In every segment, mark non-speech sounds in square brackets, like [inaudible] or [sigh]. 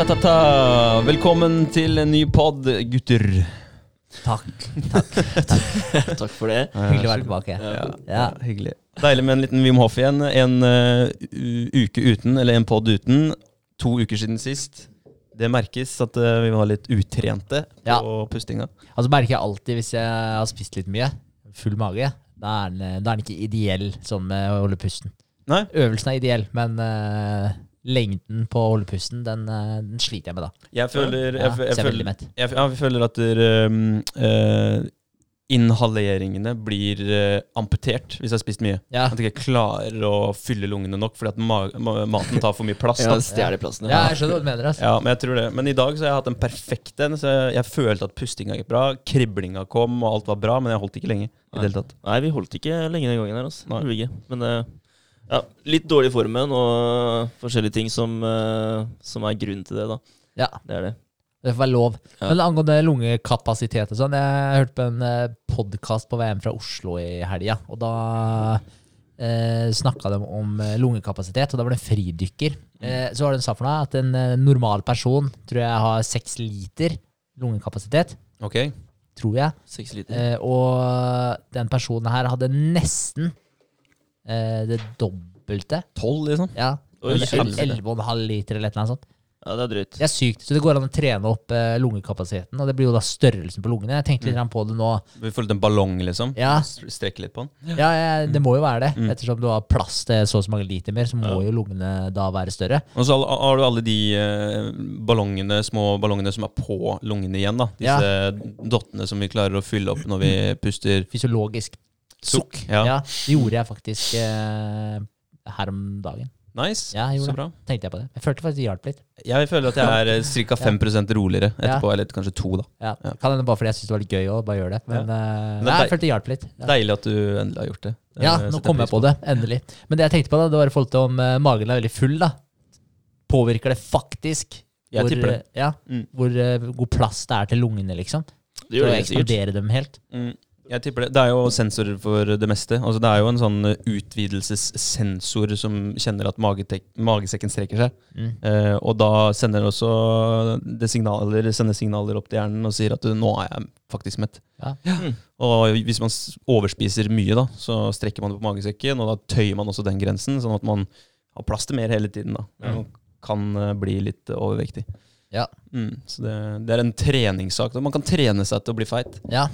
Ratatata. Velkommen til en ny pod, gutter. Takk. Takk Takk for det. Hyggelig å være tilbake. Ja, Ja. Hyggelig. Deilig med en liten Wim Hoff igjen. En uh, uke uten, eller en pod uten. To uker siden sist. Det merkes at uh, vi var litt utrente på Ja. pustinga. Altså merker jeg alltid hvis jeg har spist litt mye, full mage, da er den, da er den ikke ideell sånn med å holde pusten. Nei? Øvelsen er ideell, men eh, lengden på å holde pusten, den, eh, den sliter jeg med da. Jeg føler, jeg, jeg, jeg er føler, jeg, jeg føler at der, um, uh, inhaleringene blir uh, amputert hvis jeg har spist mye. Ja. At jeg ikke klarer å fylle lungene nok fordi at ma ma maten tar for mye plass. [laughs] Ja. Stjeler plassen. Ja, jeg skjønner hva du mener. Altså. Ja, men jeg tror det. Men i dag så har jeg hatt den perfekte. Så jeg, jeg følte at pustinga gikk bra, kriblinga kom, og alt var bra, men jeg holdt ikke lenge. i det hele tatt. Nei, vi holdt ikke lenge den gangen her. Altså. Nei. Men eh, ja, litt dårlig formen og forskjellige ting som, eh, som er grunnen til det, da. Ja, Det er det. det får være lov. Ja. Men angående lungekapasitet og sånn, jeg hørte på en eh, podkast på VM fra Oslo i helga, og da eh, snakka de om eh, lungekapasitet, og da var det en fridykker. Eh, så var det en sa for deg at en normal person tror jeg har seks liter lungekapasitet. Ok. Tror jeg. Seks liter. Eh, og den personen her hadde nesten eh, det dobbelte. Tolv, liksom? Ja. Oi, shit. 11,5 liter eller annet sånt. Ja, det er drøyt. Det er sykt. Så det går an å trene opp eh, lungekapasiteten, og det blir jo da størrelsen på lungene. Jeg tenkte litt grann på det nå. Vi får litt en ballong, liksom? Ja, Strekke litt på den? ja, ja det må jo være det. Mm. Ettersom du har plass til så og så mange liter mer, så må jo lungene da være større. Og så har- har du alle de eh, ballongene, små ballongene som er på lungene igjen. da Disse dottene som vi klarer å fylle opp når vi puster Fysiologisk sukk. Ja, Ja. det gjorde jeg faktisk eh, her om dagen. Nice. Ja, jeg så bra. Tenkte jeg på det. Jeg følte faktisk det hjalp litt. Jeg føler at jeg er [laughs] ca. 5% roligere etterpå, eller kanskje to, da. Ja. Ja. Kan hende bare fordi jeg syns det var litt gøy å bare gjøre det. Men, eh, Men det nei, jeg følte det hjalp litt. Deilig at du endelig har gjort det. Det Ja, nå jeg kom jeg på det. Endelig. Men det jeg tenkte på, da, det var i forhold til om uh, magen er veldig full. da Påvirker det faktisk Jeg hvor, tipper det. eh, Ja, Mm. hvor uh, god plass det er til lungene, liksom? Det gjør å det helt sikkert. eksplodere dem helt. Mm, jeg tipper det. Det er jo sensorer for det meste. Altså, det er jo en sånn eh, utvidelsessensor som kjenner at magesekken strekker seg. Mm. Eh, og da sender også det signaler, sender signaler opp til hjernen og sier at nå er jeg faktisk mett. Ja. Mm. Og hvis man overspiser mye, da, så strekker man det på magesekken, og da tøyer man også den grensen, sånn at man har plass til mer hele tiden. da. Mm. Og kan eh, bli litt overvektig. Ja. Mm, så det, det er en treningssak. Man kan trene seg til å bli feit. Ja.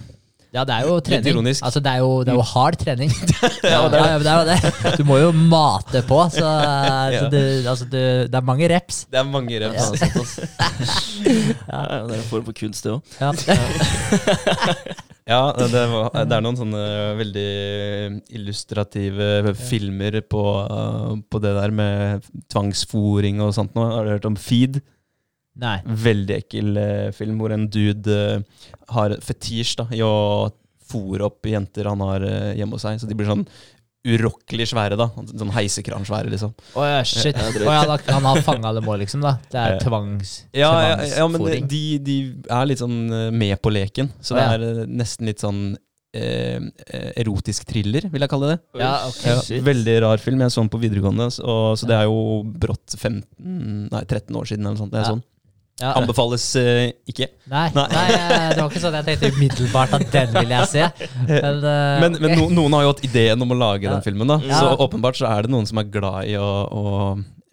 Ja, det er jo trening. Altså, det er jo, det er jo hard trening. [laughs] Ja, ja, det er jo det. Du må jo mate på, så, [laughs] så det, altså, det, er mange reps. Det er mange reps. Ja, [laughs] det er ja, det er en form for kunst, det òg. Ja. Ja, det, var, det er noen sånne veldig illustrative filmer på, på det der med tvangsfòring og sånt nå. Har du hørt om Feed? Nei. Veldig ekkel eh, film hvor en dude eh, har fetisj da, i å fòre opp jenter han har eh, hjemme hos seg. Så de blir sånn urokkelig svære, da. Sånn heisekransvære, liksom. Å ja, shit. Å ja, da, han har fanga dem òg, liksom? da Det er tvangs, Ja, ja, ja men de, de er litt sånn eh, med på leken. Så Å, det ja. er eh, nesten litt sånn eh, eh, erotisk thriller, vil jeg kalle det. Ja, ok. Ja, Shit. veldig rar film. Jeg så den på videregående. Og, så det er jo brått 15, nei, 13 år siden. eller noe sånt. Det er Ja. sånn. Ja. Anbefales uh, ikke. Nei, Nei. nei. eh, det var ikke sånn jeg tenkte umiddelbart at den vil jeg se. [laughs] Men, uh, Men, men no, noen har jo hatt ideen om å lage Ja. den filmen. da Ja. Så åpenbart så er det noen som er glad i å, å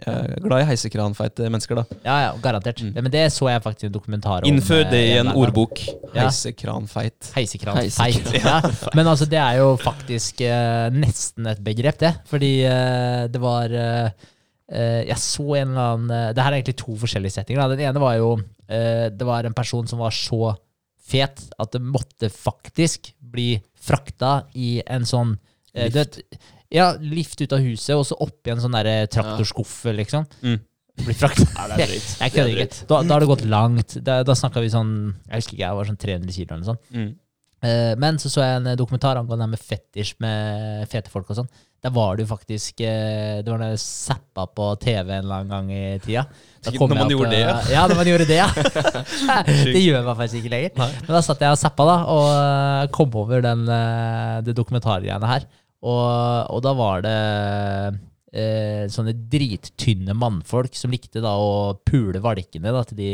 Glad i heisekranfeite mennesker. da Ja, ja, garantert. Mm. Men det så jeg faktisk i en dokumentar om. Innfør det i en ordbok. Heisekranfeit. Heisekranfeit. Heisekran. Heisekran. [laughs] Ja. Men altså, det er jo faktisk uh, nesten et begrep, det. Fordi det var Jeg så en eller annen eh, Det her er egentlig to forskjellige settinger. Den ene var jo eh, Det var en person som var så fet at det måtte faktisk bli frakta i en sånn eh, du vet, Ja, lift ut av huset, og så oppi en sånn derre traktorskuffe, liksom. Mm. Bli frakta. [laughs] Ja, det er dritt. [laughs] Jeg kødder ikke. Da, da har det gått langt. Da, da snakka vi sånn Jeg husker ikke, jeg var sånn 300 kilo eller noe sånt. Mm. Eh, men så så jeg en dokumentar angående det med fetisj med fete folk og sånn. Der var det jo faktisk eh, Det var jeg zappa på TV en eller annen gang i tida. Når man opp, gjorde det, ja. Ja, når man gjorde det, ja. [laughs] det gjør man faktisk ikke lenger. Nei. Men da satt jeg og zappa da, og eh, kom over den, det dokumentargreiene her. Og, og da var det eh, sånne drittynne mannfolk som likte da å pule valkene da, til de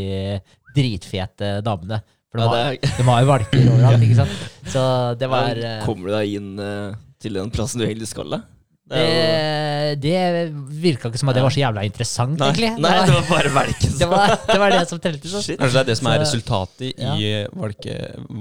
dritfete damene. For det, Ja, var, det var jo valker overalt, ikke sant? [laughs] Så det var er, eh, Kommer du deg inn uh, til den plassen du egentlig skal, da? Det jo- det, det virka ikke som at det var så jævla interessant, Nei, egentlig. nei, det, var, bare valken. [laughs] det, var, det var det som telte. Så. Shit. Kanskje det er det som er Så- resultatet i valke,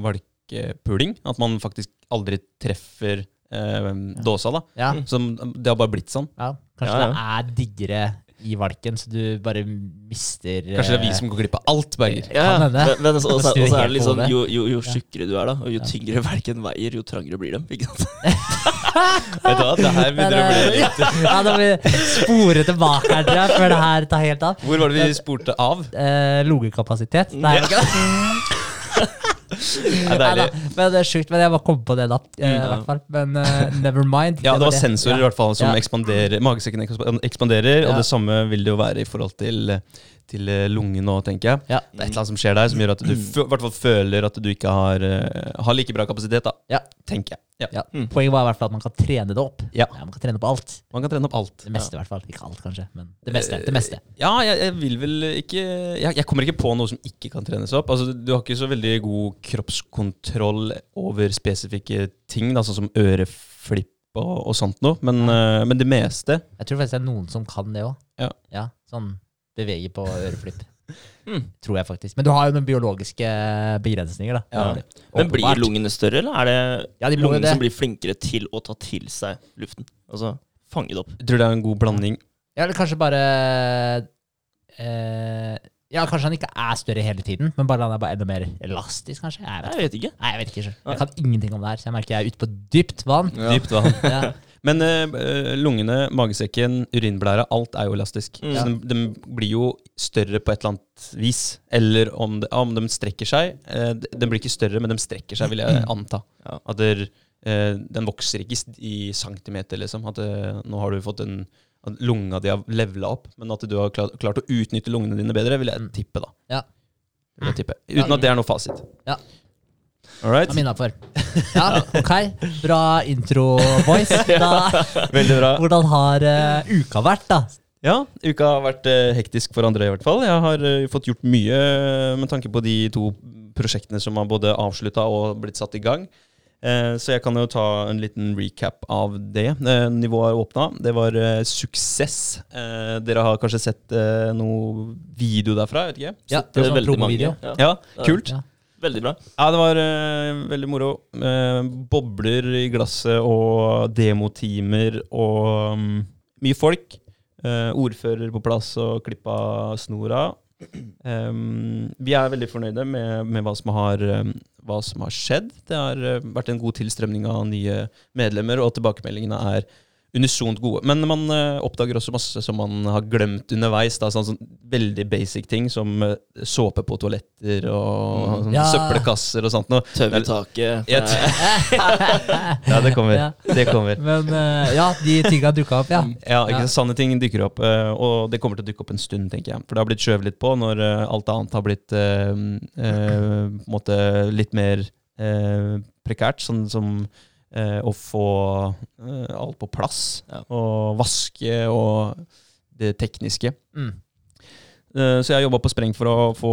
valkepuling? At man faktisk aldri treffer eh, dåsa, da. Ja, Som, det har bare blitt sånn. ja, kanskje Ja, ja. det er diggere i valken, så du bare mister Kanskje det er vi som går glipp av alt, Berger. Ja, ja. men, men også, også, også er det liksom, jo, jo, jo tjukkere du er, da, og jo tyngre valken veier, jo trangere blir de. Ikke sant? [laughs] Vet du hva, det her begynner å bli litt [laughs] Ja, da må vi spore tilbake her, tror jeg, før det her tar helt av. Hvor var det vi spurte av? Eh, Lungekapasitet? Nei, det er ikke [laughs] det. Det er deilig. men det er sjukt. Men jeg bare kom på det, da. Eh, i hvert fall. Men uh, never mind. Ja, det var sensorer i hvert fall som ekspanderer. Magesekken ekspanderer, og det samme vil det jo være i forhold til, til eh, lungen nå, tenker jeg. Ja. Det er et eller annet som skjer der som gjør at du i hvert fall føler at du ikke har, eh, har like bra kapasitet, da. Ja. Tenker jeg. Ja. Ja. Mm. Poenget var i hvert fall at man kan trene det opp. Ja. man kan trene opp alt. Man kan trene opp alt. Det meste, i hvert fall. Ikke alt, kanskje, men det meste. Det meste. Ja, jeg, jeg vil vel ikke jeg, jeg kommer ikke på noe som ikke kan trenes opp. Altså, du har ikke så veldig god kroppskontroll over spesifikke ting, da, sånn som øreflipp og, og sånt noe. Men, uh, men det meste Jeg tror faktisk det er noen som kan det òg. Ja. sånn bevege på øreflipp. Mm. Tror jeg faktisk. Men du har jo noen biologiske begrensninger, da. Ja. Men blir lungene større, eller er det Ja, de lungene det. som blir flinkere til å ta til seg luften? Altså fange det opp. Jeg tror det er en god blanding. Ja, eller kanskje bare eh, Ja, kanskje han ikke er større hele tiden, men bare han er bare enda mer elastisk, kanskje. Jeg vet, Jeg vet ikke. Nei, jeg vet ikke. selv. Jeg kan ingenting om det her, så jeg merker jeg er ute på dypt vann. Ja. Dypt vann. Ja. Men uh, lungene, magesekken, urinblæra, alt er jo elastisk. Mm. Så de, de blir jo større på et eller annet vis. Eller om, de, om de strekker seg. Uh, de blir ikke større, men de strekker seg, vil jeg anta. Ja. At der, uh, den vokser ikke i centimeter, liksom. At nå har du fått en at lunga di har levela opp, men at du har klart, klart å utnytte lungene dine bedre, vil jeg tippe, da. Ja. Vil jeg tippe. Uten at det er noe fasit. Ja. All right. Jeg er innafor. Ja, ok. Bra intro, boys. Da, [laughs] Veldig bra. hvordan har uh, uka vært, da? Ja, uka har vært uh, hektisk for andre, i hvert fall. Jeg har uh, fått gjort mye med tanke på de to prosjektene som har både avslutta og blitt satt i gang. Eh, så jeg kan jo ta en liten recap av det. Nivået er åpna. Det var suksess. Eh, dere har kanskje sett noe video derfra? Vet ikke. Ja, Det er sånn veldig mange. promovideo. Ja. Ja, kult. Ja. Veldig bra. Ja, det var uh, veldig moro. Uh, bobler i glasset og demotimer og um, mye folk. Uh, ordfører på plass og klippa snora. Um, vi er veldig fornøyde med, med hva, som har, um, hva som har skjedd. Det har vært en god tilstrømning av nye medlemmer, og tilbakemeldingene er unisont gode. Men man uh, oppdager også masse som man har glemt underveis. Da, sånn, sånn veldig basic ting som uh, såpe på toaletter og sånn, Ja. søppelkasser og sånt i taket. Eh, Ja, det kommer. Ja. Det kommer. Men uh, ja, de tinga dukka opp, ja. Ja, ikke Ja. Sanne ting dukker opp, og det kommer til å dukke opp en stund, tenker jeg. For det har blitt skjøvet litt på når alt annet har blitt måte litt mer eh, prekært. Sånn som å få eh, alt på plass, Ja. og vaske og det tekniske. Mm. Eh, Så jeg har jobba på spreng for å få,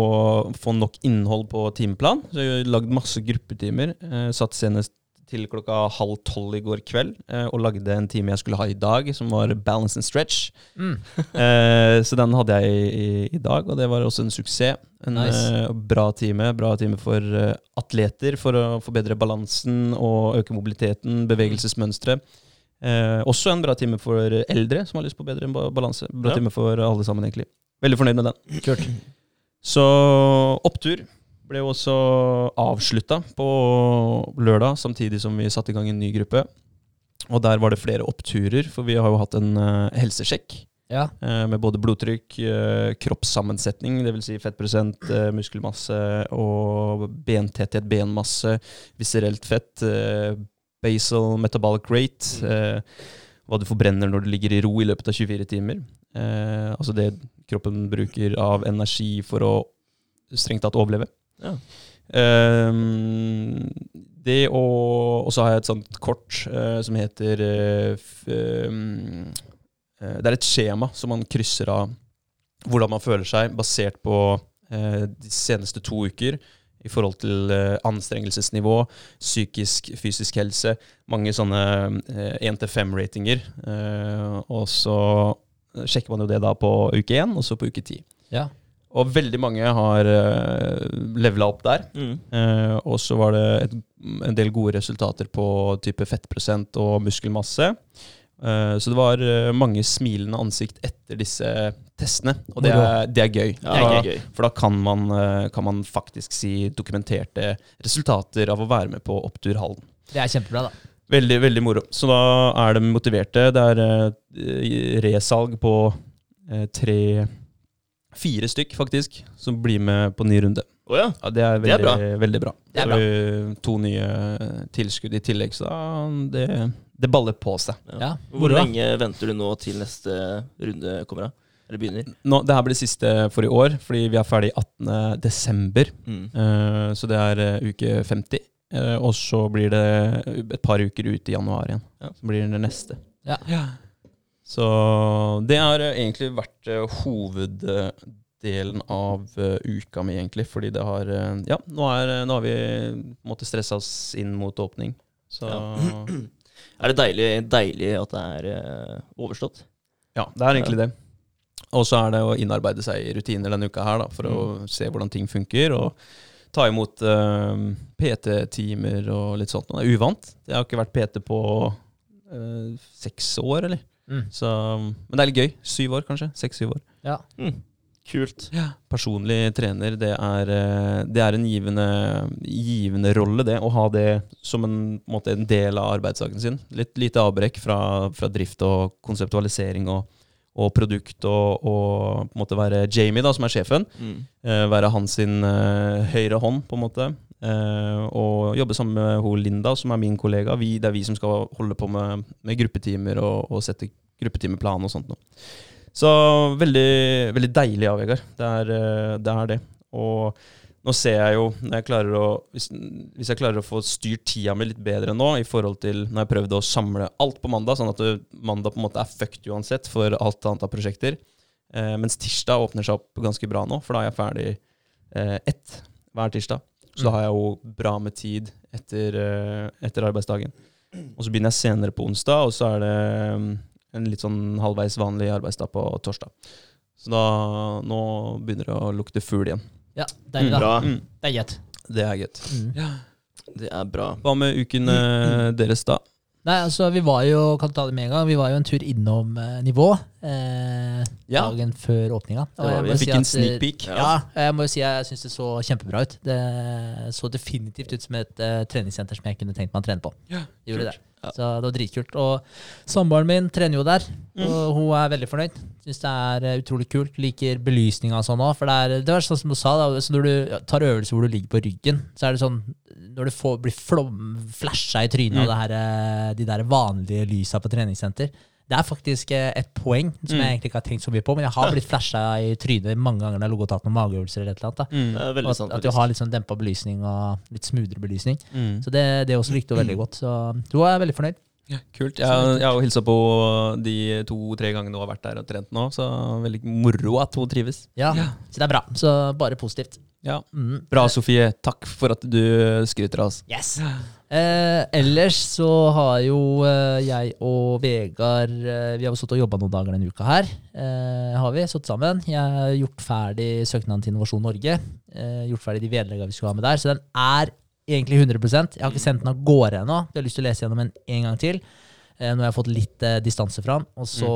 få nok innhold på timeplan. Så jeg har lagd masse gruppetimer. Eh, Satt senest til klokka halv tolv i går kveld eh, og lagde en time jeg skulle ha i dag, som var balance and stretch. Mm. [laughs] Eh, Så den hadde jeg i, i, i dag, og det var også en suksess. En Nice. eh, bra time. Bra time for atleter for å forbedre balansen og øke mobiliteten, bevegelsesmønstre. Eh, også en bra time for eldre som har lyst på bedre balanse. Bra Ja. time for alle sammen, egentlig. Veldig fornøyd med den. Kult. Så opptur ble jo også avslutta på lørdag, samtidig som vi satte i gang en ny gruppe. Og der var det flere oppturer, for vi har jo hatt en uh, helsesjekk. Ja. Uh, med både blodtrykk, uh, kroppssammensetning, dvs. Si fettprosent, uh, muskelmasse og bentetthet, benmasse, viserelt fett, basal metabolic rate, eh, hva du forbrenner når du ligger i ro i løpet av 24 timer. Altså det kroppen bruker av energi for å strengt tatt overleve. Ja. Um, det og Og så har jeg et sånt kort uh, som heter uh, ehm, eh, Det er et skjema som man krysser av hvordan man føler seg, basert på eh, de seneste to uker i forhold til eh, anstrengelsesnivå, psykisk, fysisk helse. Mange sånne én til fem-ratinger. Og så sjekker man jo det da på uke én, og så på uke ti. Ja. Og veldig mange har uh, levela opp der. Mm. Uh, og så var det et, en del gode resultater på type fettprosent og muskelmasse. Uh, så det var uh, mange smilende ansikt etter disse testene, og det er, det er gøy. Ja, det er gøy. For da kan man, eh, kan man faktisk si dokumenterte resultater av å være med på Oppturhallen. Det er kjempebra, da. Veldig, veldig moro. Så da er de motiverte. Det er eh, resalg på eh, tre Fire stykk, faktisk, som blir med på ny runde. Oh, ja. Ja, Det er Det er veldig bra. veldig bra. Det er Så, eh, To nye tilskudd i tillegg, så det, det baller på seg. ja. Ja, Hvor moro, lenge venter du nå til neste runde kommer? av? Eller begynner? Nå, det her blir siste for i år, fordi vi er ferdig 18. desember. Mm. Uh, så det er uh, uke 50. Uh, og så blir det et par uker ut i januar igjen. Ja. Så blir det neste. Ja. Så det har eh, egentlig vært eh, hoveddelen av eh, uka mi, egentlig. Fordi det har Ja, nå, er, nå har vi måttet stresse oss inn mot åpning. Så Ja. [clears throat] Er det deilig, deilig at det er overstått? Ja, det er egentlig det. Og så er det å innarbeide seg i rutiner denne uka her, da, for å se hvordan ting funker. Og ta imot uh, PT-timer og litt sånt. Det er uvant. Jeg har ikke vært PT på uh, seks år, eller? Mm. Så, men det er litt gøy. Syv år, kanskje. Seks-syv år. Ja. Mm. Kult. Personlig trener, det er, eh, det er en givende, givende rolle, det. Å ha det som en, en, måte, en del av arbeidsdagen sin. Litt lite avbrekk fra, fra drift og konseptualisering og, og produkt, og, og på en måte være Jamie, da, som er sjefen. Mm. Eh, være hans sin eh, høyre hånd, på en måte. Eh, og jobbe sammen med hun Linda, som er min kollega. Vi, det er vi som skal holde på med, med gruppetimer og, og sette gruppetimeplan og sånt noe. Så veldig, veldig deilig av Vegard. Det er, eh, det er det. Og nå ser jeg jo, jeg å, hvis, hvis jeg klarer å få styrt tida mi litt bedre nå, i forhold til når jeg prøvde å samle alt på mandag, sånn at det, mandag på en måte er fucked uansett for alt annet av prosjekter, eh, mens tirsdag åpner seg opp ganske bra nå, for da er jeg ferdig eh, ett hver tirsdag. Så da har jeg jo bra med tid etter, eh, etter arbeidsdagen. Og så begynner jeg senere på onsdag, og så er det mm, en litt sånn halvveis vanlig arbeidsdag på torsdag. Så da Nå begynner det å lukte fugl igjen. Ja, deilig, da. Bra. Mm, Det er gøy. det er gøy. Mm. Det er bra. Hva med uken eh, deres, da? Nei, altså, vi var jo kan ta det med en gang, vi var jo en tur innom eh, nivå eh, Ja. dagen før åpninga. Det var jeg vi. si fikk en sneak eh, peek. Ja, jeg må jo si jeg syns det så kjempebra ut. Det så definitivt ut som et uh, treningssenter som jeg kunne tenkt meg å trene på. Ja, gjorde det. Ja. Så det var dritkult. Og samboeren min trener jo der, Mm. og hun er veldig fornøyd. Syns det er eh, utrolig kult. Liker belysninga og sånn òg. For det er, det var sånn som du sa, da, så når du tar øvelser hvor du ligger på ryggen, så er det sånn Når du får, blir flom, flasha i trynet av Mm. det her, de der vanlige lysa på treningssenter det er faktisk eh, et poeng som Mm. jeg egentlig ikke har tenkt så mye på, men jeg har blitt flasha i trynet mange ganger når jeg har ligget og tatt noen mageøvelser eller et eller annet. da. Mm. Det er veldig at, sant. at du har litt sånn dempa belysning og litt smoothere belysning. Mm. Så det, det også likte hun veldig godt. Så du er veldig fornøyd. Ja, kult. Jeg, jeg har jo hilsa på de to-tre gangene hun har vært der og trent nå, så veldig moro at hun trives. Ja, Så det er bra. Så bare positivt. Ja. Mm. Bra, Sofie. Takk for at du skryter av oss. Yes. Eh, ellers så har jo eh, jeg og Vegard eh, Vi har jo stått og jobba noen dager denne uka her. Eh, har vi stått sammen. Jeg har gjort ferdig søknaden til Innovasjon Norge. Eh, gjort ferdig de vedleggene vi skulle ha med der. Så den er egentlig 100% Jeg har ikke sendt den av gårde ennå. Vi har lyst til å lese gjennom den en gang til. Eh, nå har jeg fått litt distanse fra den. Og så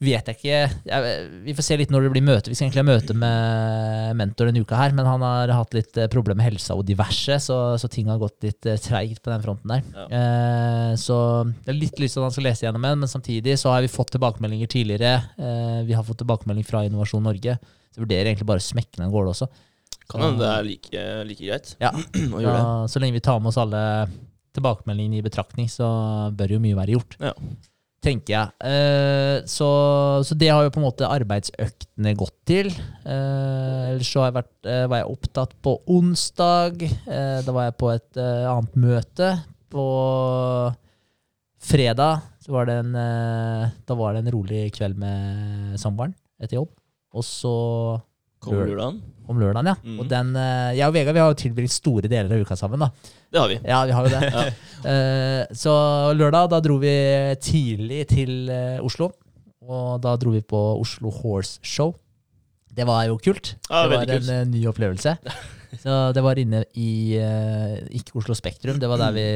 vet jeg ikke jeg, Vi får se litt når det blir møte. Vi skal egentlig ha møte med mentor denne uka her, men han har hatt litt eh, problemer med helsa og diverse, så, så ting har gått litt eh, treigt på den fronten der. Eh, så jeg har litt lyst til at han skal lese gjennom en, men samtidig så har vi fått tilbakemeldinger tidligere. Eh, vi har fått tilbakemelding fra Innovasjon Norge. Så jeg vurderer egentlig bare å smekke den av gårde også. Kan hende det er like, like greit Ja. [clears throat] å gjøre det. Så lenge vi tar med oss alle tilbakemeldingene i betraktning, så bør jo mye være gjort. Ja. Tenker jeg. Eh, så, så det har jo på en måte arbeidsøktene gått til. Eh, ellers så jeg vært, eh, var jeg opptatt på onsdag. Da var jeg på et annet møte. På fredag var det en, da var det en rolig kveld med samboeren etter jobb. Og så Kommer lørdagen? om lørdagen, ja. Mm. Og den, eh, jeg og Vegard vi har jo tilbrakt store deler av uka sammen. da. Det har vi. Ja, vi har jo det. [laughs] Eh, så lørdag, da dro vi tidlig til eh, Oslo. Og da dro vi på Oslo Horse Show. Det var jo kult. Ja, det var en kult. ny opplevelse. [laughs] Så det var inne i ikke Oslo Spektrum, det var der vi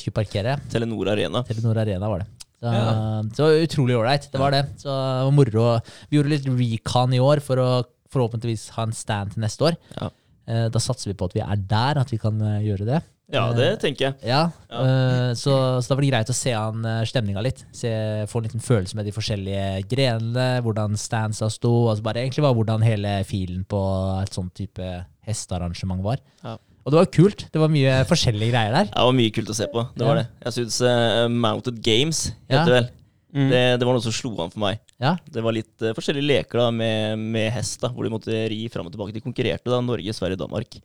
skulle parkere. Telenor Arena. Telenor Arena var det. Så, Ja. så utrolig ålreit. Det var det. Så det var moro. Vi gjorde litt recon i år for å forhåpentligvis ha en stand til neste år. Ja. Eh, Da satser vi på at vi er der, at vi kan eh, gjøre det. Ja, det tenker jeg. Ja, Ja. eh, så, så da blir det greit å se an eh, stemninga litt. Se, få en liten følelse med de forskjellige grenene, hvordan standsa sto. Altså bare egentlig var hvordan hele filen på et sånn type hestearrangement var. Ja. Og det var kult. Det var mye forskjellige greier der. Det var mye kult å se på. Det var det. Jeg syns uh, Mounted Games heter det vel. Mm. Det, det var noe som slo an for meg. Ja, Det var litt uh, forskjellige leker da med, med hest, da, hvor de måtte ri fram og tilbake. De konkurrerte da, Norge, Sverige, Danmark.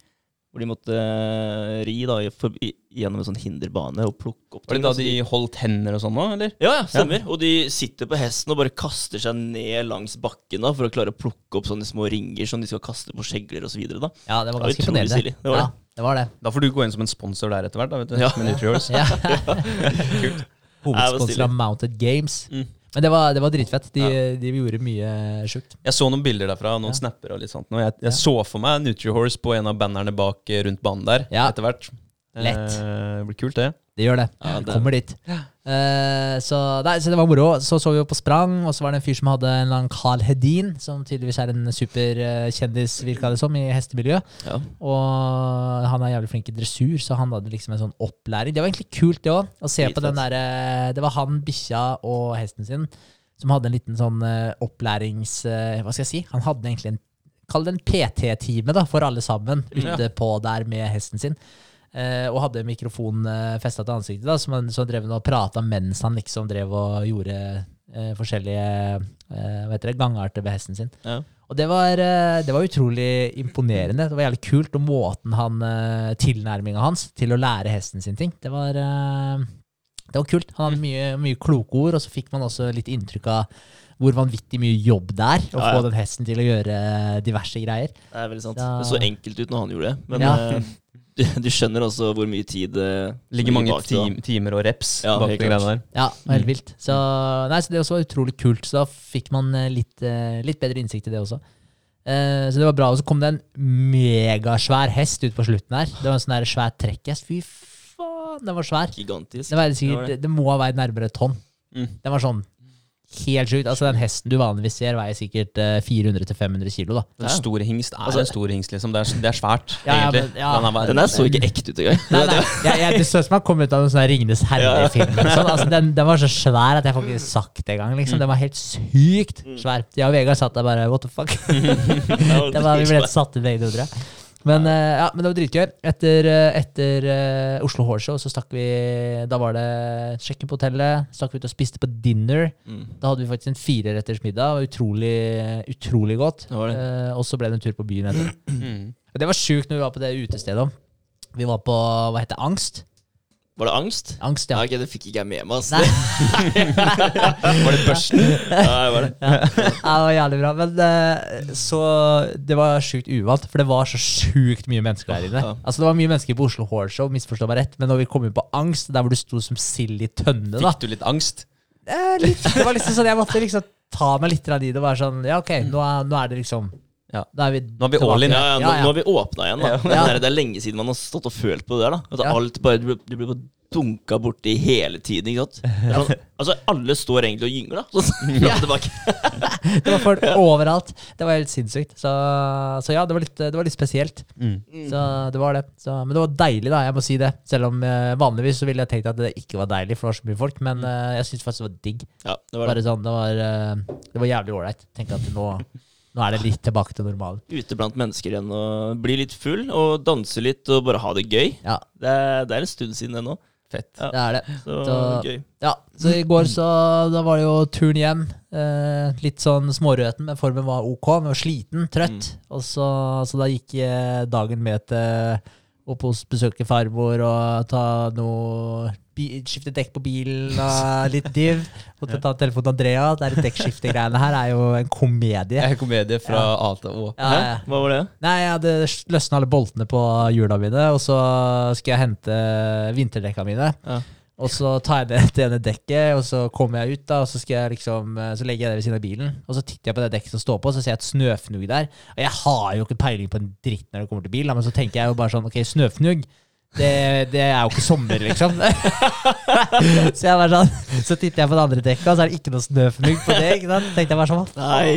Hvor de måtte uh, ri da, i, for, i, gjennom en sånn hinderbane og plukke opp Var det da altså, de holdt hender og sånn òg, eller? Ja, ja, stemmer. Og de sitter på hesten og bare kaster seg ned langs bakken da, for å klare å plukke opp sånne små ringer som de skal kaste på skjegler osv. ja da. det var Det var ganske imponerende. Det var ja, det var det. Da får du gå inn som en sponsor der etter hvert, da, vet du. Ja. Med Nutriols. [laughs] [laughs] Ja. Kult. Hovedsponsor av Mounted Games. Mm. Men det var, det var dritfett. De, Ja. de gjorde mye sjukt. Jeg så noen bilder derfra, noen Ja. snapper og litt sånt. Og jeg, jeg Ja. så for meg Nutrihorse på en av bannerne bak eh, rundt banen der etter hvert. Lett. Eh, det blir kult, det. Det gjør det. Ja, det- Kommer dit. Uh, så, nei, så det var moro. Så så vi jo på sprang, og så var det en fyr som hadde en eller annen Carl Hedin, som tydeligvis er en superkjendis, virka det som, i hestemiljø. Ja. Og han er jævlig flink i dressur, så han hadde liksom en sånn opplæring. Det var egentlig kult, det òg. Å se på den derre Det var han, bikkja og hesten sin som hadde en liten sånn eh, opplærings... eh, hva skal jeg si? Han hadde egentlig en Kall det en PT-time da, for alle sammen, ute på der med hesten sin. Eh, og hadde mikrofon uh, festa til ansiktet, da, som han, så drev han og prata mens han liksom drev og gjorde eh, forskjellige eh, hva heter det, gangarter ved hesten sin. Ja. Og det var, eh, det var utrolig imponerende. Det var jævlig kult, og måten han tilnærminga hans til å lære hesten sin ting, det var eh, det var kult. Han hadde mye, mye kloke ord, og så fikk man også litt inntrykk av hvor vanvittig mye jobb det er å Ja, ja. få den hesten til å gjøre diverse greier. Det er veldig sant. Ja. Det så enkelt ut når han gjorde det. Men Ja. Eh, du, du skjønner også hvor mye tid det Ligger mange bak tim timer og reps Ja, bak de greiene der. Ja, helt vilt. Så, nei, så det også var utrolig kult. Så da fikk man eh, litt, eh, litt bedre innsikt i det også. Eh, så det var bra. Og så kom det en megasvær hest ut på slutten her. Det var en sånn svær trekkhest. Fy faen, den var svær. Gigantisk. Det, var Det var sikkert, det. det, det må ha veid nærmere et tonn. Mm. Den var sånn helt sjukt. Altså Den hesten du vanligvis ser, veier sikkert eh, 400-500 kilo. da. En stor hingst er Altså- en stor hingst, liksom. Det er, det er svært, Ja, ja, egentlig. men- ja. Den er- Den der så ikke ekte ut engang. Nei, nei, jeg, jeg, Det så ut som han kom ut av en sånn Ringenes herre-film. Sånn. Altså, den, den var så svær at jeg får ikke sagt det engang. Liksom. Den var helt sykt svær. Jeg og Vegard satt der bare what the fuck. [laughs] [laughs] det var, vi ble helt satt ut begge to, tror jeg. Men, eh, ja, men det var dritgøy. Etter, eh, etter eh, Oslo Horse Show så stakk vi Da var det sjekken på hotellet. Stakk vi ut og spiste på dinner. Mm. Da hadde vi faktisk en fireretters middag. Utrolig, utrolig godt. Eh, og så ble det en tur på byen etter. Mm. Det var sjukt når vi var på det utestedet. Vi var på hva heter Angst. Var det angst? Angst, Ja, ja. ok, Det fikk ikke jeg med meg. Altså. [laughs] Var det børsten? Ja, det var det. Ja, det var jævlig bra. Men eh, så Det var sjukt uvant, for det var så sjukt mye mennesker der inne. Ja. Altså Det var mye mennesker på Oslo Horse misforstå meg rett, men når vi kom inn på Angst, der hvor du sto som sild i tønne, da Fikk du litt angst? eh, litt, Det var liksom sånn Jeg måtte liksom ta meg litt av de det var sånn Ja, ok, nå er, nå er det liksom Ja. Da er vi, Nå er vi all in. Ja, ja, nå, Ja, ja. nå har vi åpna igjen. Det er lenge siden man har stått og følt på det der. da Ja. alt bare, Du du blir bare dunka borti hele tiden. Ikke sant? [laughs] Sånn, altså Alle står egentlig og gynger, da. Sånn. [laughs] [laughs] Det var folk overalt. Det var helt sinnssykt. Så, så ja, det var litt, det var litt spesielt. Mm. Så det var det. Så, men det var deilig, da. Jeg må si det. Selv om eh, vanligvis så ville jeg tenkt at det ikke var deilig, for det var så mye folk. Men eh, jeg syns faktisk det var digg. Ja, det var det. Bare sånn, det var, eh, det var jævlig ålreit. Tenk at nå, nå er det litt tilbake til normalen. Ute blant mennesker igjen og bli litt full og danse litt og bare ha det gøy. Ja, Det er, det er en stund siden det nå. Fett. Ja. det er det. Så Så- gøy. Ja, så i går så da var det jo turen hjem. Eh, litt sånn smårøten, men formen var ok. Men var sliten, trøtt. Og så, så da gikk dagen med til opp hos besøke farmor og ta noe Skifte dekk på bilen og [laughs] litt div. Måtte ta telefonen til Andrea. Det er dekkskiftegreiene her er jo en komedie. [laughs] Er komedie fra A til Å. Ja, ja. Hva var det? Nei, jeg hadde løsna alle boltene på hjula mine, og så skulle jeg hente vinterdekka mine. Ja. Og så tar jeg ned det ene dekket, og så kommer jeg ut, da, og så, liksom, eh, så legger jeg det ved siden av bilen. Og så titter jeg på det dekket som står på, og så ser jeg et snøfnugg der. Og jeg har jo ikke peiling på en dritt når det kommer til bil, da, men så tenker jeg jo bare sånn Ok, snøfnugg. Det, det er jo ikke sommer, liksom. [laughs] så jeg var sånn Så titter jeg på det andre dekket, og så er det ikke noe snøfnugg på det. ikke sant? tenkte jeg bare sånn, Nei.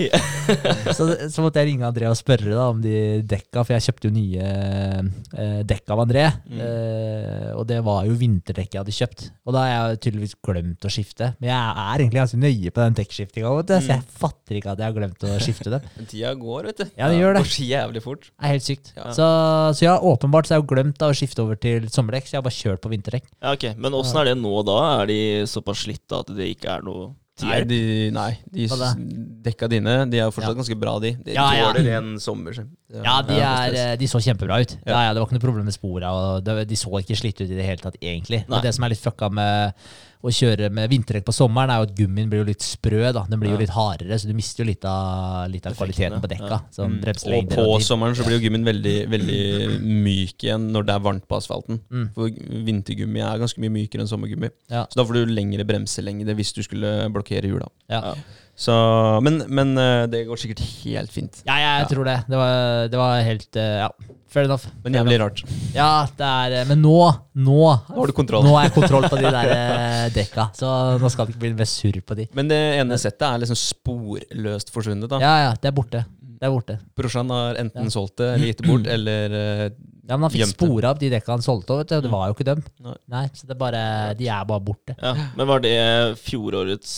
[laughs] så, så måtte jeg ringe André og spørre da, om de dekka, for jeg kjøpte jo nye eh, dekk av André. Mm. Eh, og det var jo vinterdekk jeg hadde kjøpt. Og da har jeg tydeligvis glemt å skifte. Men jeg er egentlig ganske nøye på den dekkskiftinga, så Mm. jeg fatter ikke at jeg har glemt å skifte dem. [laughs] Men Tida går, vet du. Ja, det gjør det. går så jævlig fort. Det er helt sykt. Ja. Så, så ja, åpenbart så har jeg jo glemt da, å skifte over til sommerdekk, så jeg har bare kjørt på vinterdekk. Ja, ok. Men åssen er det nå, da? Er de såpass slitte at det ikke er noe til Nei, de, nei, de dekka dine De er jo fortsatt ganske bra, de. De Ja, ja. tåler en sommer. så- Ja, de, er, de så kjempebra ut. Ja. Ja. Ja, det var ikke noe problem med spora. Og de så ikke slitt ut i det hele tatt, egentlig. Nei. Men det som er litt fucka med å kjøre med vinterdekk på sommeren, er jo at gummien blir jo litt sprø. da Den blir jo litt hardere, så du mister jo litt av, litt av kvaliteten på dekka. Sånn. Og på sommeren så blir jo gummien veldig, veldig [clears throat] myk igjen når det er varmt på asfalten. Mm. For vintergummi er ganske mye mykere enn sommergummi. Ja. Så da får du lengre bremselengde hvis du skulle blokkere hjula. Ja. Ja. Så, men, men eh, det går sikkert helt fint. Ja, jeg tror det. Det var, det var helt eh, Ja, fair enough. Men jævlig rart. Ja, det er eh, Men nå, nå Nå har du kontroll. Nå har jeg kontroll på de der eh, dekka, så nå skal det ikke bli mer surr på de. Men det ene settet er liksom sporløst forsvunnet. da Ja, ja, det er borte. Det er borte. Brorsan har enten Ja. solgt det eller gitt det bort, eller eh, Ja, men han fikk. Mm. spora opp de dekka han solgte, vet du. og Det var jo ikke dem. Nei. Nei, så det er bare, de er bare borte. Ja. Men var det fjorårets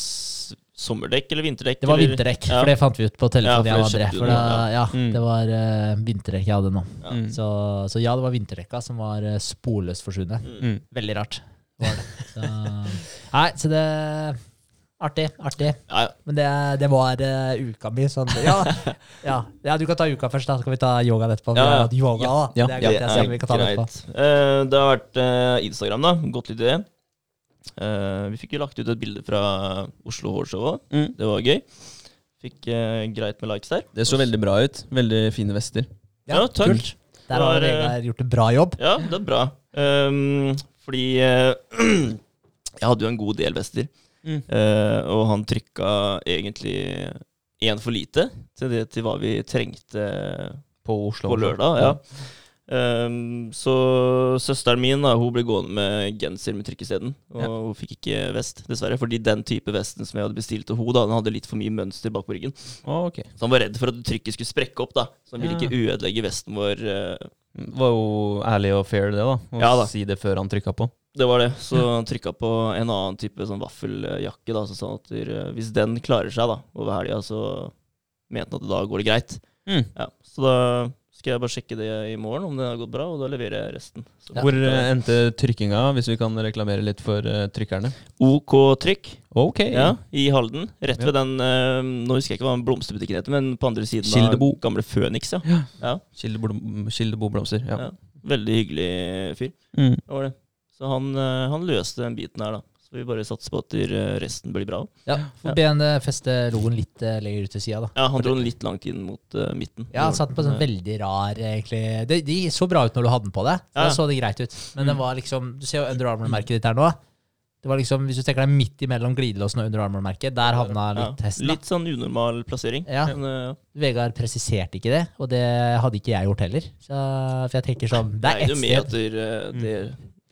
sommerdekk eller vinterdekk? Det var eller? vinterdekk, Ja. for det fant vi ut på telefonen. Ja, jeg for det For da, ja, Mm. det var uh, vinterdekk jeg hadde nå. Ja. mm. Så, så ja, det var vinterdekka som var uh, sporløst forsvunnet. Mm. Veldig rart var det. Så, nei, så det Artig. Artig. Ja, ja. Men det, det var uh, uka mi. Sånn, ja, [laughs] ja, ja, du kan ta uka først, da. Så kan vi ta yogaen etterpå. Ja, ja. yoga. Ja, det er ja, godt jeg ser vi kan ta det etterpå. Eh, det har vært uh, Instagram, da. Gått litt i det. Eh, vi fikk jo lagt ut et bilde fra Oslo Hårshow òg. Mm. Det var gøy. Fikk uh, greit med likes der. Det så veldig bra ut. Veldig fine vester. Ja, takk. Kult. Der har Vegard gjort en bra jobb. Ja, det er bra. Um, fordi uh, [clears throat] jeg hadde jo en god del vester. Mm. Eh, og han trykka egentlig én for lite til, det, til hva vi trengte På Oslo. på lørdag. Ja. Ehm, så søsteren min da, hun ble gående med genser med trykk isteden. Og Ja. hun fikk ikke vest, dessverre. Fordi den type vesten som jeg hadde bestilt til henne, den hadde litt for mye mønster bak på ryggen. Oh, okay. Så han var redd for at trykket skulle sprekke opp. da Så han ville Ja. ikke ødelegge vesten vår. Uh, var jo ærlig og fair, det, da. Å Ja da. si det før han trykka på. Det var det. Så han trykka på en annen type sånn vaffeljakke. da, Så sa han at eh, hvis den klarer seg da over helga, så mente han at da går det greit. Mm. Ja, Så da skal jeg bare sjekke det i morgen, om det har gått bra, og da leverer jeg resten. Så Hvor eh, endte trykkinga, hvis vi kan reklamere litt for uh, trykkerne? OK Trykk Ok. ja, i Halden. Rett ved den uh, Nå husker jeg ikke hva den blomsterbutikken heter, men på andre siden Kildebo. av gamle Føniks. Ja. Ja. ja. Kildebo, Kildebo blomster. Ja. Ja. Veldig hyggelig fyr. Mm. Det var det. Så han, han løste den biten her, da. Så vi bare satser på at eh, resten blir bra. Ja, Får be han feste logoen litt eh, lenger ut til sida, da. Ja, han dro den litt langt inn mot uh, midten. Ja, han satt på sånn veldig rar, egentlig. Det, de så bra ut når du hadde den på deg. Ja. Da så det greit ut. Men den var liksom Du ser jo Under Armour-merket ditt her nå. Det var liksom, Hvis du tenker deg midt imellom glidelåsen og Under Armour-merket, der havna litt ja. hesten. da. Litt sånn unormal plassering. Ja. Men, ja. Vegard presiserte ikke det, og det hadde ikke jeg gjort heller. Så, for jeg tenker sånn Det er ett sted. eh, det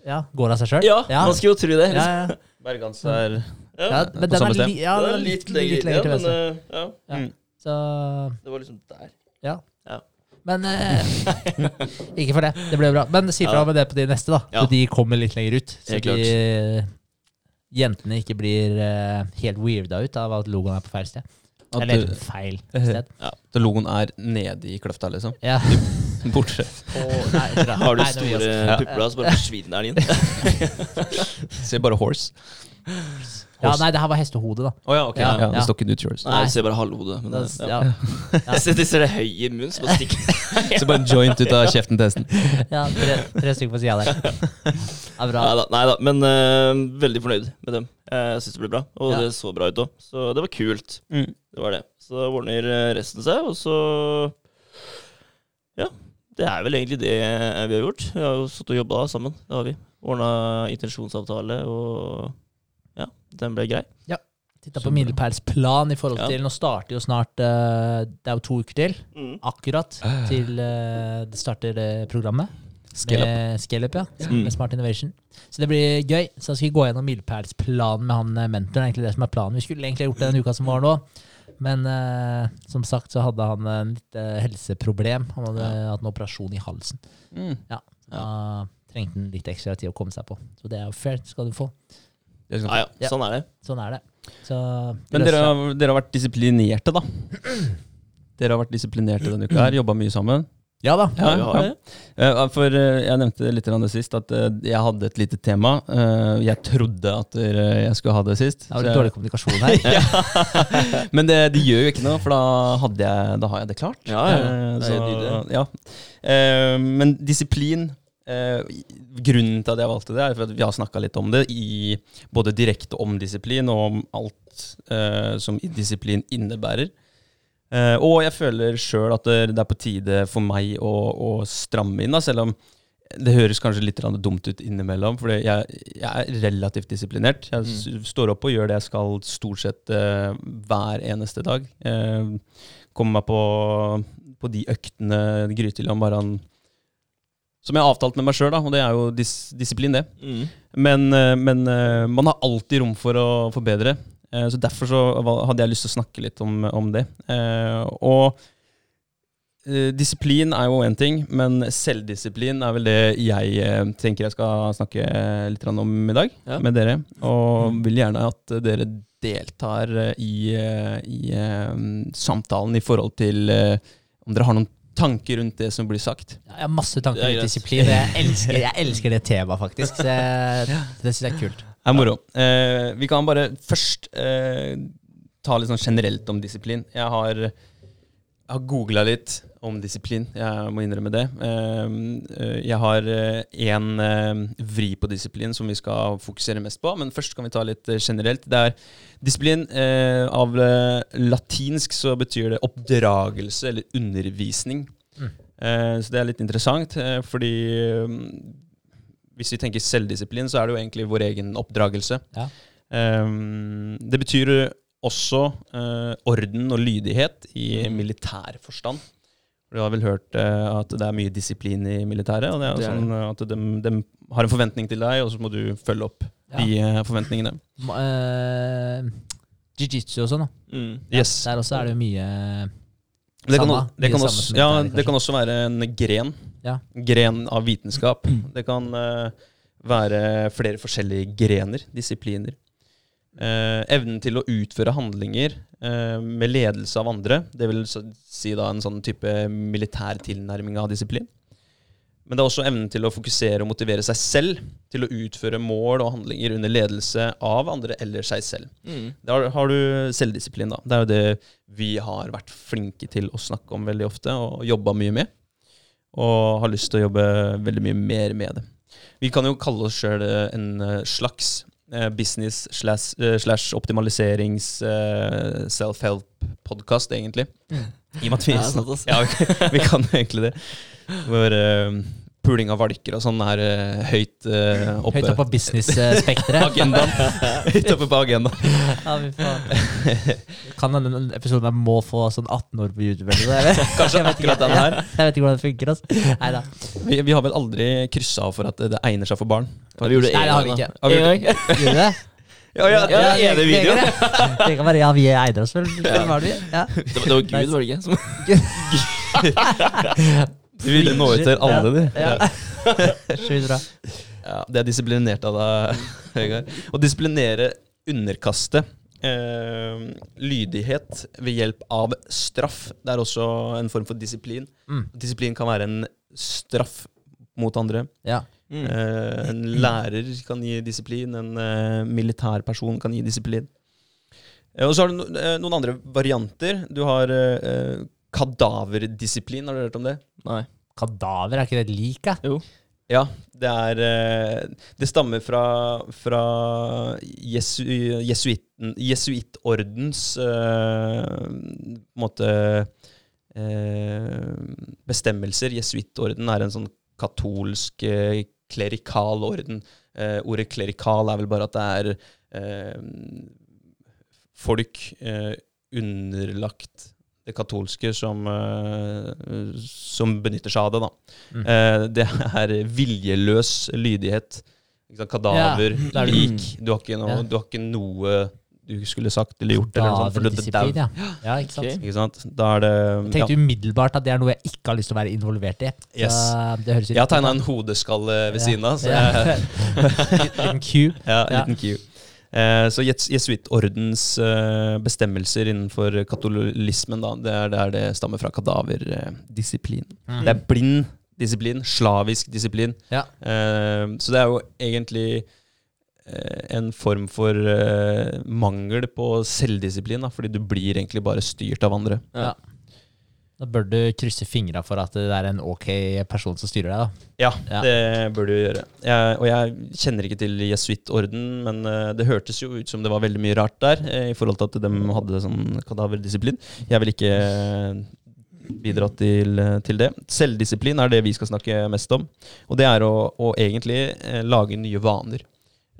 Ja, Går av seg sjøl? Ja, ja. man skulle jo tro det. ja, ja. Bergans er ja, Ja, på samme sted. li, ja, det den er litt litt, lenger, litt lenger til ja, venstre. men, eh, ja, Ja. Mm. Så det var liksom der. Ja. Ja. Men eh, [laughs] Ikke for det. Det ble bra. Men si fra Ja. med det på de neste, da. Ja. Så de kommer litt lenger ut. Så de eh, jentene ikke blir uh, helt weirda ut av at logoen er på feil sted. at, Eller du- feil [laughs] sted. at logoen er nede i kløfta, liksom. Ja. [laughs] Bortsett. Nei, det- Har du store da, så bare forsvinner den inn. [laughs] Ser bare horse. Ja, nei, det her var hestehode, da. Oh, ja, ok. Ja, Ja, ja. det står ikke. Nei, jeg ser bare halvhodet. Men, det- ja. ja. Ja. [laughs] Jeg ser, ser det høye i munnen, så bare stikker Så bare en joint ut av kjeften til hesten. Ja, tre, tre stykker på sida der. Ja, bra. Neida, neida. men uh, veldig fornøyd med dem. Jeg syns det ble bra, og Ja. det så bra ut òg. Så det var kult. Mm. Det var det. Så ordner eh, resten seg, og så Ja. Det er vel egentlig det vi har gjort. Vi har jo sittet og jobba sammen. Det har vi. Ordna intensjonsavtale, og ja, den ble grei. Ja. Titta på milepælsplan i forhold Ja. til Nå starter jo snart eh, Det er jo to uker til, akkurat, til eh, det starter eh, programmet. Scale up. Scale Up, ja. Mm. Med Smart Innovation. Så det blir gøy. Så jeg skal gå gjennom milepælsplanen med han eh, mentoren. egentlig det som er planen. Vi skulle egentlig gjort det den uka som var nå. Men eh, som sagt så hadde han en litt eh, helseproblem. Han hadde hatt en operasjon i halsen. Mm. Da trengte han litt ekstra tid å komme seg på. Så det er jo fair. skal du få. Det. Ja, ja, Ja. sånn er det. Sånn er det. Så Men dere, har- dere har vært disiplinerte, da. [clears throat] Dere har vært disiplinerte denne uka her, jobba mye sammen. Ja da. Ja, ja, ja. Eh, For eh, jeg nevnte litt det sist, at eh, jeg hadde et lite tema. Eh, Jeg trodde at jeg skulle ha det sist. Det var så litt jeg- dårlig kommunikasjon her. [laughs] Men det, det gjør jo ikke noe, for da, hadde jeg, da har jeg det klart. Ja, ja. Eh, men disiplin eh, Grunnen til at jeg valgte det, er for at vi har snakka litt om det, i, både direkte om disiplin og om alt eh, som disiplin innebærer. Eh, og jeg føler sjøl at det, det er på tide for meg å, å stramme inn, da, selv om det høres kanskje litt dumt ut innimellom, for jeg, jeg er relativt disiplinert. Jeg mm. står opp og gjør det jeg skal stort sett uh, hver eneste dag. Uh, kommer meg på, på de øktene grytidlig om morgenen som jeg har avtalt med meg sjøl, og det er jo dis disiplin, det. Mm. Men, men man har alltid rom for å forbedre. Eh, Så Derfor så hadde jeg lyst til å snakke litt om, om det. Eh, Og eh, disiplin er jo én ting, men selvdisiplin er vel det jeg tenker jeg skal snakke litt om i dag Ja. med dere. Og vil gjerne at dere deltar i, i samtalen i forhold til om dere har noen tanker rundt det som blir sagt. Ja, Jeg har masse tanker er rundt disiplin. Jeg [laughs] elsker, jeg elsker det temaet, faktisk. Så det syns jeg er kult. Er moro. Eh, vi kan bare først eh, ta litt sånn generelt om disiplin. Jeg har, jeg har googla litt om disiplin, jeg må innrømme det. Eh, eh, jeg har én eh, vri på disiplin som vi skal fokusere mest på, men først kan vi ta litt eh, generelt. Det er disiplin eh, av eh, latinsk så betyr det oppdragelse eller undervisning. Mm. Eh, så det er litt interessant, eh, fordi eh, hvis vi tenker selvdisiplin, så er det jo egentlig vår egen oppdragelse. Ja. Um, det betyr også uh, orden og lydighet i militær forstand. Du har vel hørt uh, at det er mye disiplin i militæret. og det er Det er sånn at de, de har en forventning til deg, og så må du følge opp Ja. de uh, forventningene. Jiu-jitsu og sånn, da. Mm. Yes. Der også er det jo mye Det kan, Samme. det, kan Mye også, samme ja, det kan også være en gren. Ja. Gren av vitenskap. Det kan uh, være flere forskjellige grener, disipliner. Uh, evnen til å utføre handlinger uh, med ledelse av andre, det vil så- si da en sånn type militær tilnærming av disiplin. Men det er også evnen til å fokusere og motivere seg selv til å utføre mål og handlinger under ledelse av andre eller seg selv. Mm. Da har, har du selvdisiplin, da. Det er jo det vi har vært flinke til å snakke om veldig ofte, og jobba mye med. Og har lyst til å jobbe veldig mye mer med det. Vi kan jo kalle oss sjøl en eh, slags eh, business slash, eh, slash optimaliserings eh, self-help-podkast, egentlig. [laughs] I og med at vi, Ja, [laughs] ja, vi, kan jo egentlig det. Hvor eh, puling av valker og sånn er uh, høyt uh, oppe. Høyt oppe på business-spekteret. [laughs] agendaen. [laughs] høyt oppe på agendaen. [laughs] Ja, vi får. Kan denne episoden her må få sånn 18 år på YouTube? Eller Kanskje jeg vet ikke- akkurat den her. Jeg vet ikke hvordan det funker. Altså. Neida. Vi, vi har vel aldri kryssa av for at det egner seg for barn? Ja, vi gjorde det Nei, det har vi en ikke. gang. da. En. Gjorde det? Ja, ja, det er ene videoen. Det kan være ja, vi eide oss vel. Hvem var det? Ja. Det var, det var Gud, var det ikke? Som, Du ville nå ut til alle, du. Ja. Sjukt bra. Ja, det er disiplinert av deg, Vegard. Å disiplinere underkaste eh, lydighet ved hjelp av straff. Det er også en form for disiplin. Mm. Disiplin kan være en straff mot andre. Ja. Mm. Eh, en lærer kan gi disiplin, en eh, militær person kan gi disiplin. Eh, og så har du no, eh, noen andre varianter. Du har eh, kadaverdisiplin, har du hørt om det? Nei. Kadaver, er ikke det et lik, Jo. Ja, det er eh, Det stammer fra, fra jesu, jesuittordens eh, måte eh, bestemmelser. Jesuittorden er en sånn katolsk eh, klerikal orden. Uh, ordet klerikal er vel bare at det er uh, folk uh, underlagt det katolske som, eh, som benytter seg av det. da. Mm. Eh, det er viljeløs lydighet. Kadaver, Ja, lik. Du har, noe, Ja. du har ikke noe du skulle sagt eller gjort. Eller noe sånt, disiplin, ja. ja. Ikke sant? Okay. Ikke sant? Det Jeg tenkte umiddelbart at det er noe jeg ikke har lyst til å være involvert i. Yes. det høres Jeg har tegna en hodeskalle ved siden av. [laughs] Liten cube. ja, en liten Q. Eh, så jes- jesuittordens eh, bestemmelser innenfor katolismen, da, det er der det stammer fra kadaverdisiplin. Mm. Det er blind disiplin, slavisk disiplin. Ja. Eh, så det er jo egentlig en form for mangel på selvdisiplin, da, fordi du blir egentlig bare styrt av andre. Ja. Da bør du krysse fingra for at det er en ok person som styrer deg. da. Ja, Ja. det bør du gjøre. Jeg, og jeg kjenner ikke til jesuittorden, men eh, det hørtes jo ut som det var veldig mye rart der, eh, i forhold til at de hadde sånn kadaverdisiplin. Jeg vil ikke eh, bidra til, til det. Selvdisiplin er det vi skal snakke mest om. Og det er å, å egentlig eh, lage nye vaner.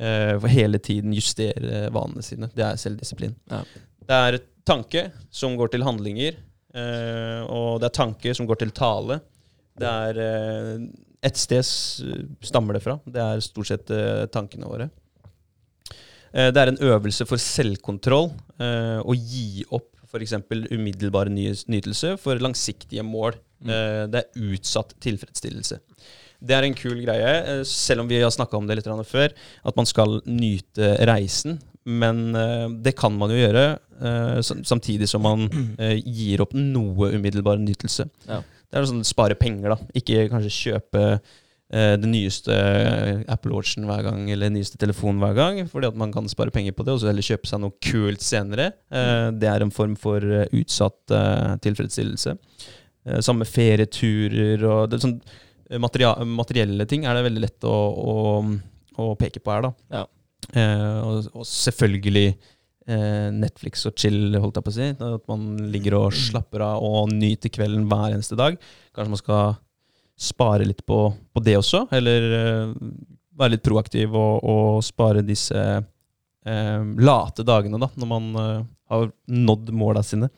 Eh, for hele tiden justere vanene sine. Det er selvdisiplin. Ja. Det er tanke som går til handlinger, og det er tanker som går til tale. Det er eh, Et sted stammer det fra. Det er stort sett eh, tankene våre. Eh, det er en øvelse for selvkontroll. Eh, å gi opp f.eks. umiddelbar ny- nytelse for langsiktige mål. Mm. Eh, det er utsatt tilfredsstillelse. Det er en kul greie, eh, selv om vi har snakka om det litt før, at man skal nyte reisen. Men eh, det kan man jo gjøre, eh, samtidig som man eh, gir opp noe umiddelbar nytelse. Ja. Det er sånn spare penger, da. Ikke kanskje kjøpe den nyeste Apple Watchen hver gang, eller den nyeste telefonen hver gang, fordi at man kan spare penger på det, og så heller kjøpe seg noe kult senere. Det er en form for utsatt tilfredsstillelse. Samme ferieturer og sånn, materielle ting er det veldig lett å, å, å peke på her, da. Ja. Eh, og, og selvfølgelig eh, Netflix og chill, holdt jeg på å si. At man ligger og slapper av og nyter kvelden hver eneste dag. Kanskje man skal spare litt på, på det også, eller eh, være litt proaktiv og, og spare disse eh, late dagene, da, når man eh, har nådd måla sine.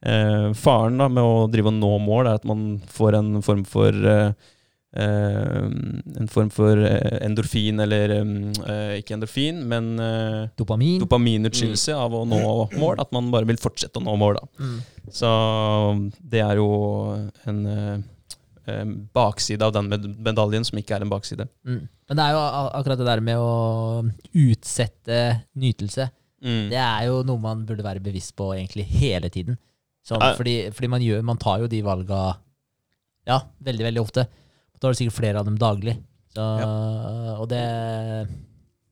Eh, faren da, med å drive og nå mål er at man får en form for eh, en form for eh, endorfin, eller eh, ikke endorfin, men eh, Dopamin. dopaminutskillelse av å nå mål. At man bare vil fortsette å nå mål. Da. Mm. Så det er jo en eh, eh, bakside av den medaljen som ikke er en bakside. Mm. Men det er jo akkurat det der med å utsette nytelse. Mm. Det er jo noe man burde være bevisst på egentlig hele tiden. Som, fordi fordi man, gjør, man tar jo de valga ja, veldig, veldig ofte. Da har du sikkert flere av dem daglig. Så, Og det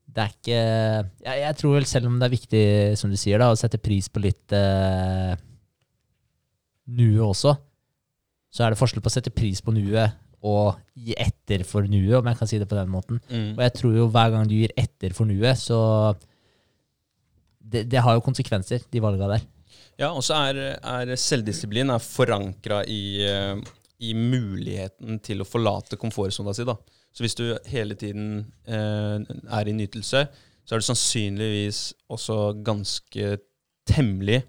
det er ikke jeg, jeg tror vel selv om det er viktig, som du sier, da, å sette pris på litt eh, nuet også, så er det forskjell på å sette pris på nuet og gi etter for nuet, om jeg kan si det på den måten. Mm. Og jeg tror jo hver gang du gir etter for nuet, så det, det har jo konsekvenser, de valga der. Ja, og så er, er selvdisiplin forankra i, eh, i muligheten til å forlate komfortsona si. da. Så hvis du hele tiden eh, er i nytelse, så er du sannsynligvis også ganske temmelig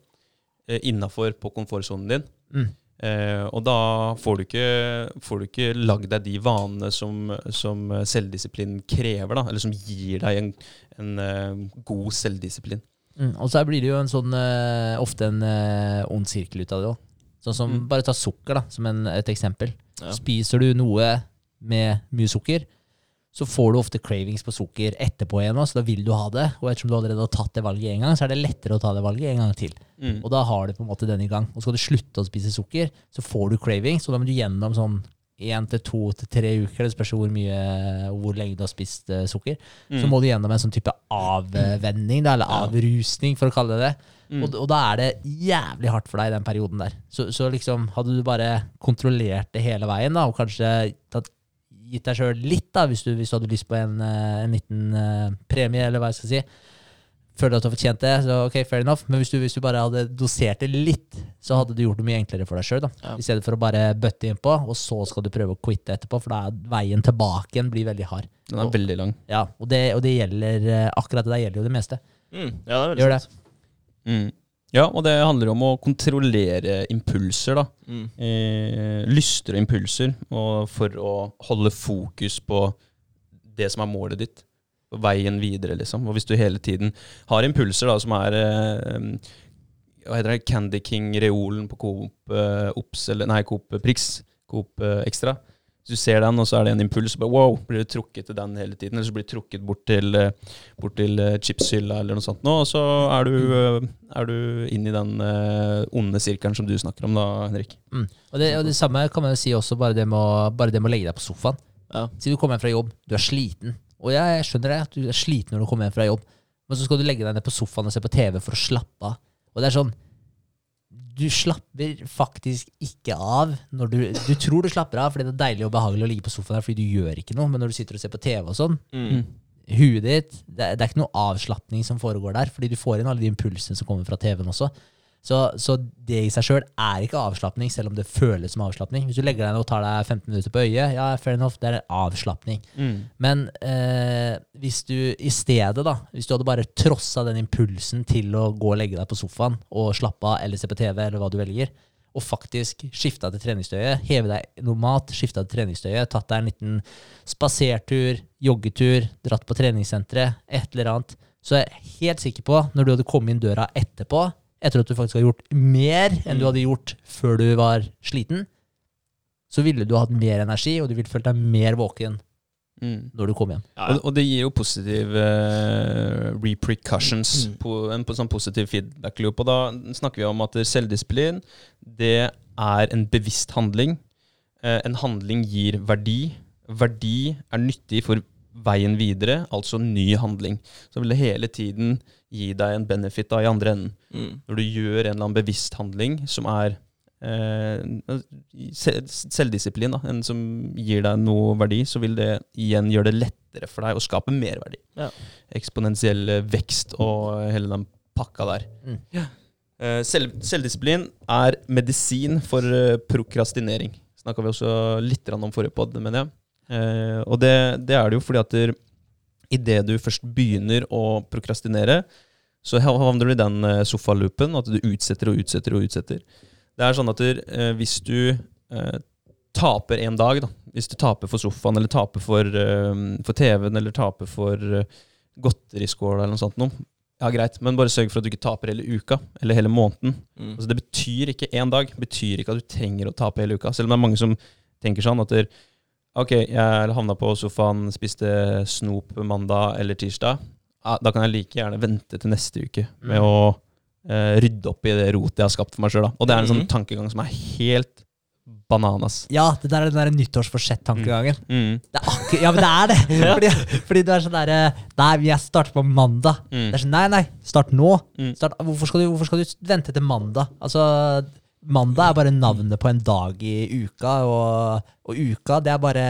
eh, innafor på komfortsonen din. Mm. Eh, og da får du ikke, får du ikke lagd deg de vanene som, som selvdisiplin krever, da, eller som gir deg en, en uh, god selvdisiplin. Mm. Og så blir det jo en sånn, uh, ofte en uh, ond sirkel ut av det òg. Sånn som, Mm. Bare ta sukker da, som en, et eksempel. Ja. Spiser du noe med mye sukker, så får du ofte cravings på sukker etterpå igjen, så da vil du ha det. Og ettersom du allerede har tatt det valget én gang, så er det lettere å ta det valget en gang til. Mm. Og da har du på en måte den i gang. Og skal du slutte å spise sukker, så får du cravings, og da må du gjennom sånn én til to til tre uker, det spørs hvor mye hvor lenge du har spist uh, sukker, så Mm. må du gjennom en sånn type avvenning, da, eller Ja. avrusning, for å kalle det det. Mm. Og, og da er det jævlig hardt for deg i den perioden der. Så, så liksom, hadde du bare kontrollert det hele veien, da, og kanskje tatt, gitt deg sjøl litt, da, hvis du, hvis du hadde lyst på en, eh, en liten eh, premie, eller hva jeg skal si, føler at du har fortjent det, så ok, fair enough. Men hvis du, hvis du bare hadde dosert det litt, så hadde du gjort det mye enklere for deg sjøl. Ja. I stedet for å bare bøtte innpå, og så skal du prøve å quitte etterpå, for da er veien tilbake igjen blir veldig hard. Den er veldig lang. Ja, Og det, og det gjelder eh, akkurat det der gjelder jo det meste. Mm, ja, det er Gjør det. Mm. Ja, og det handler om å kontrollere impulser, da. Mm. Eh, lyster og impulser, og for å holde fokus på det som er målet ditt. Veien videre, liksom. Og hvis du hele tiden har impulser da, som er eh, Hva heter det? Candy King Reolen på Coop eh, Ops, eller nei, Coop Prix. Coop eh, Extra. Hvis du ser den, og så er det en impuls, bare wow, blir du trukket til den hele tiden. Eller så blir du trukket bort til, eh, bort til eh, chipshylla eller noe sånt nå, og så er du, eh, er du inn i den onde sirkelen som du snakker om da, Henrik. Mm. Og, det, og det samme kan man jo si også bare det med å, bare det med å legge deg på sofaen. Ja. Si du kommer hjem fra jobb, du er sliten. Og jeg skjønner det, at du er sliten når du kommer hjem fra jobb. Men så skal du legge deg ned på sofaen og se på TV for å slappe av. Og det er sånn Du slapper faktisk ikke av når du Du tror du slapper av fordi det er deilig og behagelig å ligge på sofaen der fordi du gjør ikke noe, men når du sitter og ser på TV og sånn, Mm. huet ditt det det er ikke noe avslapning som foregår der, fordi du får inn alle de impulsene som kommer fra TV-en også. Så, så det i seg sjøl er ikke avslapning, selv om det føles som avslapning. Hvis du legger deg ned og tar deg 15 minutter på øyet, ja, fair enough, det er en Mm. Men eh, hvis du i stedet, da, hvis du hadde bare trossa den impulsen til å gå og legge deg på sofaen og slappe av eller se på TV, eller hva du velger, og faktisk skifta til treningstøyet, heve deg noe mat, skifta til treningstøyet, tatt deg en liten spasertur, joggetur, dratt på treningssenteret, et eller annet, så jeg er helt sikker på, når du hadde kommet inn døra etterpå, etter at du faktisk har gjort mer enn du hadde gjort før du var sliten, så ville du hatt mer energi, og du ville følt deg mer våken Mm. når du kom hjem. Ja, Og, og det gir jo positive uh, repercussions, Mm. på, en på sånn positiv feedback loop. Og da snakker vi om at selvdisiplin, det er en bevisst handling. Uh, en handling gir verdi. Verdi er nyttig for veien videre, altså ny handling. Så vil det hele tiden gi deg en benefit da, i andre enden. Mm. Når du gjør en eller annen bevisst handling som er eh, selvdisiplin, da, en som gir deg noe verdi, så vil det igjen gjøre det lettere for deg å skape merverdi. Ja. Eksponentiell eh, vekst og hele den pakka der. Mm. Ja. selv, selvdisiplin er medisin for eh, prokrastinering. Snakka vi også litt om forrige pod, mener jeg. Eh, og det, det er det jo fordi at idet du først begynner å prokrastinere, så havner du i den eh, sofaloopen, at du utsetter og utsetter og utsetter. Det er sånn at eh, hvis du eh, taper en dag, da, hvis du taper for sofaen, eller taper for, for TV-en, eller taper for eh, godteriskåla, eller noe sånt noe, ja greit, men bare sørg for at du ikke taper hele uka, eller hele måneden. Mm. Altså, det betyr ikke én dag, betyr ikke at du trenger å tape hele uka. Selv om det er mange som tenker sånn at der, Ok, jeg havna på sofaen, spiste snop mandag eller tirsdag. Da kan jeg like gjerne vente til neste uke med Mm. å uh, rydde opp i det rotet jeg har skapt for meg sjøl. Og det er en sånn Mhm. tankegang som er helt bananas. Ja, det der er den der nyttårsforsett-tankegangen. Mm. Det er ja, men det er det! [laughs] Fordi, fordi du er sånn derre Nei, jeg starter på mandag. Mm. Det er sånn, Nei, nei, start nå. Mm. Start, hvorfor, skal du, hvorfor skal du vente til mandag? Altså, Mandag er bare navnet på en dag i uka, og, og uka det er bare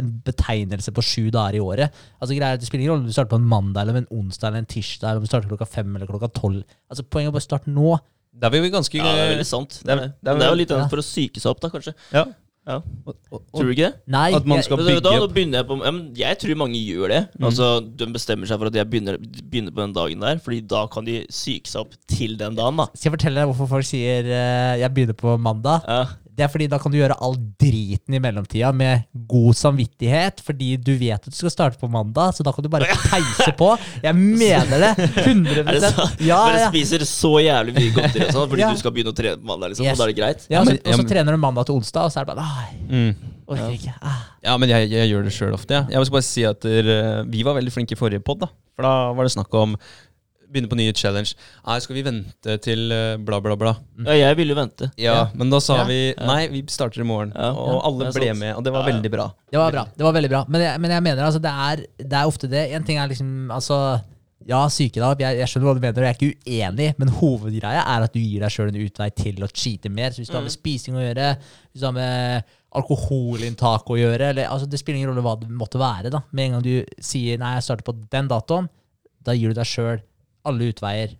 en betegnelse på sju dager i året. Altså greier, Det spiller ingen rolle om du starter på en mandag, eller en onsdag eller en tirsdag, eller om du starter klokka fem eller klokka tolv. Altså, poenget er bare å starte nå. Det er, vi ganske Ja, det er veldig sant. Det er, det er- det er, det er jo litt Ja. for å psyke seg opp, da, kanskje. Ja. Ja. Og, og, Tror du ikke det? Nei, At man skal jeg, da, bygge da opp. begynner jeg på ja, men Jeg tror mange gjør det. Mm. Altså, De bestemmer seg for at jeg begynner, begynner på den dagen der, Fordi da kan de psyke seg opp til den dagen. da Skal jeg fortelle deg hvorfor folk sier uh, 'jeg begynner på mandag'? ja. Det er fordi da kan du gjøre all driten i mellomtida med god samvittighet, fordi du vet at du skal starte på mandag, så da kan du bare [laughs] peise på. Jeg mener det! 100 Er det sant? Ja, Dere ja. spiser så jævlig mye godteri og sånn fordi Ja. du skal begynne å trene på mandag, liksom, Yes. og da er det greit? ja, Ja, så, men- og så trener du mandag til onsdag, og så er det bare Nei, mm. orker. Ah. Ja, men jeg, jeg gjør det sjøl ofte. Ja. Jeg vil bare si at der, eh, Vi var veldig flinke i forrige pod. For da var det snakk om begynne på ny challenge. Nei, skal vi vente til eh, bla, bla, bla? Ja, jeg ville jo vente. Ja, Ja. men da sa Ja. vi nei, vi starter i morgen. Ja. Og alle ble med, og det var Ja, ja. veldig bra. Det var bra. det var veldig bra Men jeg, men jeg mener altså, det er, det er ofte det. En ting er liksom altså, Ja, sykedag, jeg, jeg skjønner hva du mener, og jeg er ikke uenig, men hovedgreia er at du gir deg sjøl en utvei til å cheate mer. Så hvis du har med spising å gjøre, hvis du har med alkoholinntak å gjøre eller, altså, Det spiller ingen rolle hva det måtte være. da Med en gang du sier 'nei, jeg starter på den datoen', da gir du deg sjøl alle utveier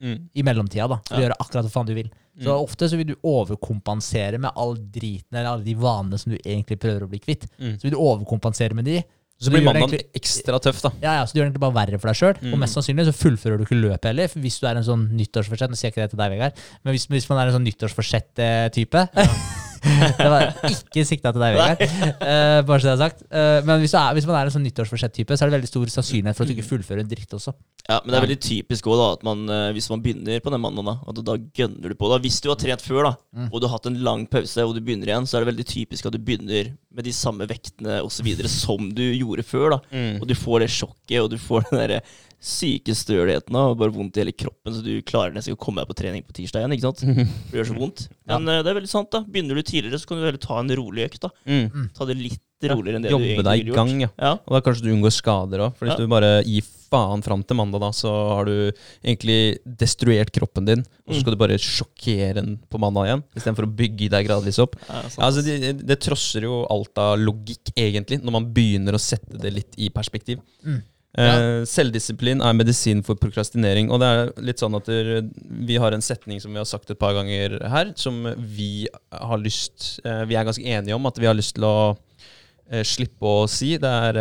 Mm. i mellomtida da, for å Ja. gjøre akkurat hva faen du vil. Så ofte så vil du overkompensere med all driten eller alle de vanene som du egentlig prøver å bli kvitt. Mm. Så vil du overkompensere med de. Så så blir mandagen egentlig- ekstra tøff, da. Ja, ja, så du gjør det egentlig bare verre for deg sjøl. Mm. Og mest sannsynlig så fullfører du ikke løpet heller. Hvis du er en sånn nyttårsforsett Nå sier jeg ikke det til deg, Vegard, men hvis, hvis man er en sånn nyttårsforsett-type [laughs] Det var ikke sikta til deg, Vegard. Uh, bare så det er sagt. Uh, men hvis, du er, hvis man er en sånn nyttårsforsett-type, så er det veldig stor sannsynlighet for at du ikke fullfører en dritt også. Ja, Men det er veldig typisk også da at man, eh, hvis man begynner på den mandagen, da, at da gønner du på. da Hvis du har trent før da Mm. og du har hatt en lang pause og du begynner igjen, så er det veldig typisk at du begynner med de samme vektene og så videre som du gjorde før. da Mm. Og du får det sjokket, og du får den der syke støligheten og bare vondt i hele kroppen, så du klarer nesten ikke å komme deg på trening på tirsdag igjen. ikke sant? [laughs] Det gjør så vondt. Men ja. det er veldig sant, da. Begynner du tidligere, så kan du heller ta en rolig økt. da Mm. Ta det litt roligere enn det Jobbe du egentlig deg i gang, ja. Ja. Og da kanskje du unngår skader òg. For hvis Ja. du bare gir faen fram til mandag, da, så har du egentlig destruert kroppen din. Og så Mm. skal du bare sjokkere den på mandag igjen, istedenfor å bygge deg gradvis opp. Ja. Ja, altså, det, det trosser jo alt av logikk, egentlig, når man begynner å sette det litt i perspektiv. Mm. Eh, selvdisiplin er medisin for prokrastinering. Og det er litt sånn at vi har en setning som vi har sagt et par ganger her, som vi har lyst eh, Vi er ganske enige om at vi har lyst til å eh, slippe å si. Det er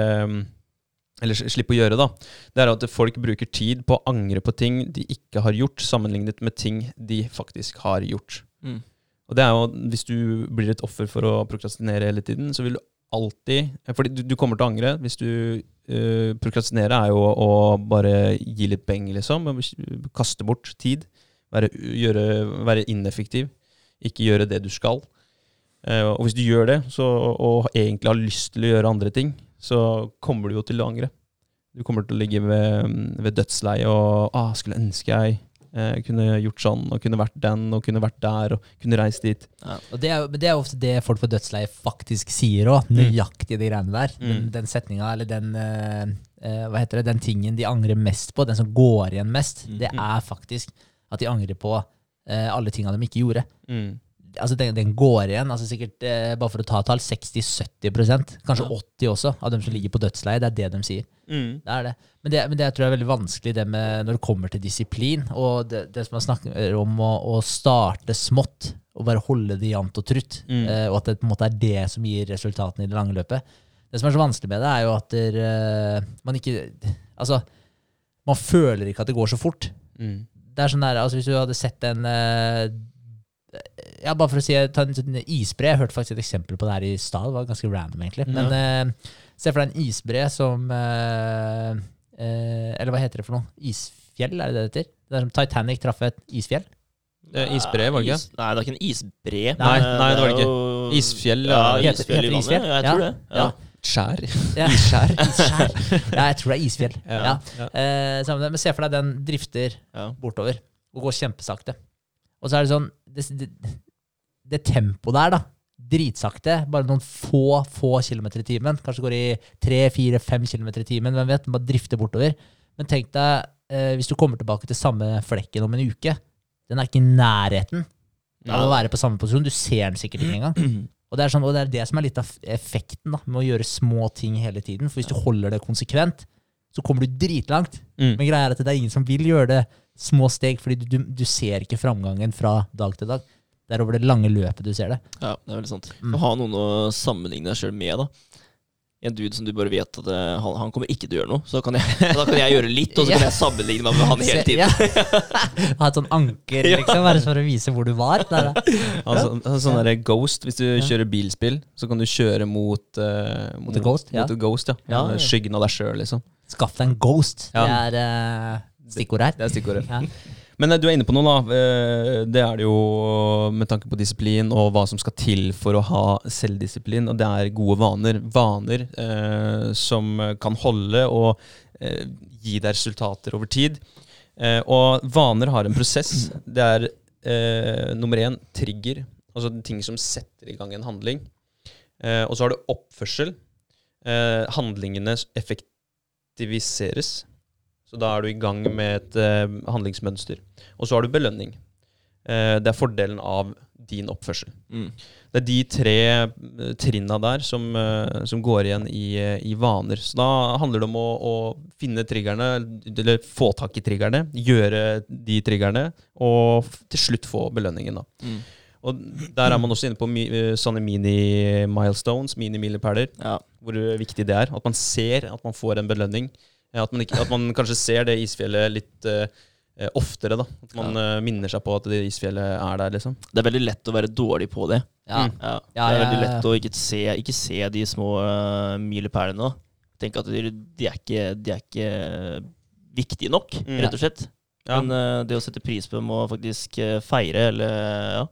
Eller slippe å gjøre, da. Det er at folk bruker tid på å angre på ting de ikke har gjort, sammenlignet med ting de faktisk har gjort. Mm. Og det er jo, Hvis du blir et offer for å prokrastinere hele tiden, så vil du alltid Fordi du, du kommer til å angre. Hvis du uh, prokrastinerer, er jo å bare gi litt beng, liksom. Kaste bort tid. Være, gjøre, være ineffektiv. Ikke gjøre det du skal. Uh, og hvis du gjør det, så, og egentlig har lyst til å gjøre andre ting, så kommer du jo til å angre. Du kommer til å ligge ved, ved dødsleiet og ah, 'Skulle ønske jeg eh, kunne gjort sånn, og kunne vært den, og kunne vært der, og kunne reist dit'. Og det er, men det er ofte det folk på dødsleiet faktisk sier òg. Mm. Nøyaktig de greiene der. Den, Mm. den setninga, eller den eh, eh, Hva heter det, den tingen de angrer mest på, den som går igjen mest, Mm. det er faktisk at de angrer på eh, alle tinga de ikke gjorde. Mm. Altså den, den går igjen, altså sikkert, eh, bare for å ta et tall, 60-70 kanskje Ja. 80 også, av dem som ligger på dødsleie. Det er det de sier. Mm. Det er det. Men det, men det tror jeg er veldig vanskelig det med når det kommer til disiplin. Og det, det som man snakker om å, å starte smått og bare holde det jevnt og trutt. Mm. Eh, og at det på en måte er det som gir resultatene i det lange løpet. Det som er så vanskelig med det, er jo at der, eh, man ikke Altså, man føler ikke at det går så fort. Mm. Det er sånn der, altså Hvis du hadde sett en eh, Ja, bare for å si ta en sånn isbre. Jeg hørte faktisk et eksempel på det her i stad. Det var ganske random, egentlig. Men eh, se for deg en isbre som uh, uh, Eller hva heter det for noe? Isfjell, er det det det heter? Det er som Titanic traff et isfjell. Isbre, var det ikke? Is, nei, det er ikke en isbre. Nei, nei, det var det ikke. Isfjell, Ja, ja. Heter- isfjell i heter vannet. isfjell? Ja, jeg tror det. Ja. Ja. Skjær. Ja. [laughs] Isskjær. Isskjær. Ja, jeg tror det er isfjell. Ja. Ja. Eh, men se for deg den drifter Ja. bortover og går kjempesakte. Og så er det sånn Det, det, det tempoet der, da. Dritsakte. Bare noen få, få kilometer i timen. Kanskje går i tre, fire, fem kilometer i timen. Hvem vet? Bare drifter bortover. Men tenk deg eh, hvis du kommer tilbake til samme flekken om en uke. Den er ikke i nærheten av å være på samme posisjon. Du ser den sikkert ikke engang. [clears throat] Og det, er sånn, og det er det som er litt av effekten da, med å gjøre små ting hele tiden. For hvis du holder det konsekvent, så kommer du dritlangt. Mm. Men greia er at det er ingen som vil gjøre det små steg, fordi du, du, ser ikke framgangen fra dag til dag. Det er over det lange løpet du ser det. Ja, det er veldig sant. Mm. Å ha noen å sammenligne deg sjøl med, da. En dude som du bare vet at eh, han, han kommer ikke til å gjøre noe. Så kan jeg, [laughs] da kan jeg gjøre litt, og så kan jeg sammenligne meg med han hele tiden. Ja. [laughs] Ha et sånn anker, liksom, bare for å vise hvor du var. Der. Altså, sånn der Ghost, hvis du kjører bilspill, så kan du kjøre mot, uh, mot, Mot ghost. Mot ja. ghost, ja. Ja, ja. Skyggen av deg sjøl, liksom. Skaff deg en ghost. Ja. Det er uh, stikkord her. Det er stikkordet. Ja. Men eh, du er inne på noe, da. Eh, Det er det jo med tanke på disiplin og hva som skal til for å ha selvdisiplin. Og det er gode vaner. Vaner eh, som kan holde og eh, gi deg resultater over tid. Eh, og vaner har en prosess. Det er eh, nummer én trigger, altså ting som setter i gang en handling. Eh, og så har du oppførsel. Eh, handlingene effektiviseres. Så da er du i gang med et eh, handlingsmønster. Og så har du belønning. Eh, det er fordelen av din oppførsel. Mm. Det er de tre eh, trinna der som, eh, som går igjen i, eh, i vaner. Så da handler det om å, å finne triggerne, eller få tak i triggerne, gjøre de triggerne, og til slutt få belønningen, da. Mm. Og der er man også inne på mi, eh, sånne mini-milestones, mini-milepæler, Ja. hvor viktig det er. At man ser at man får en belønning. Eh, At man, ikke, at man kanskje ser det isfjellet litt eh, oftere, da. At man eh, minner seg på at det isfjellet er der, liksom. Det er veldig lett å være dårlig på det. Ja. Mm. Ja, Ja, det er ja, veldig ja. lett å ikke se, ikke se de små uh, milepælene. Tenk at de, de, er ikke, de er ikke viktige nok, Mm. rett og slett. Ja. Men uh, det å sette pris på dem og faktisk feire, eller ja,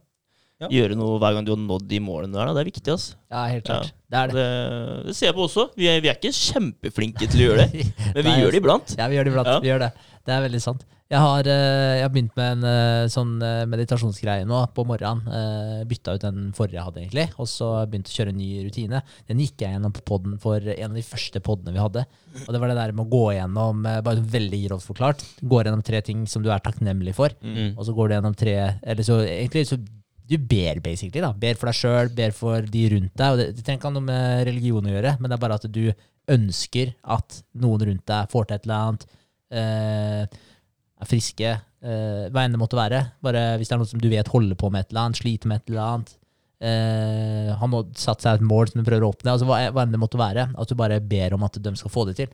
Ja. gjøre noe hver gang du har nådd de målene der, da, det er viktig. altså. Ja, helt klart. Ja. Det er det. Det, det ser jeg på også. Vi er, vi er ikke kjempeflinke til å gjøre det, [laughs] men vi Nei, gjør det iblant. Ja, vi gjør det iblant. Ja. Vi gjør det. Det er veldig sant. Jeg har, eh, jeg har begynt med en eh, sånn eh, meditasjonsgreie nå på morgenen. Bytta ut den forrige jeg hadde, egentlig, og så begynte å kjøre en ny rutine. Den gikk jeg gjennom på podden for en av de første poddene vi hadde. Og det var det der med å gå gjennom, bare veldig grovt forklart, går gjennom tre ting som du er takknemlig for. Mm. Og så går du gjennom tre Eller så egentlig så du ber basically da Ber for deg sjøl, ber for de rundt deg. Og det, det trenger ikke ha noe med religion å gjøre, men det er bare at du ønsker at noen rundt deg får til et eller annet, eh, er friske, eh, hva enn det måtte være. Bare hvis det er noe som du vet holder på med et eller annet, sliter med et eller annet. Eh, har nå satt seg et mål som du prøver å oppnå, altså hva, hva enn det måtte være. At du bare ber om at de skal få det til.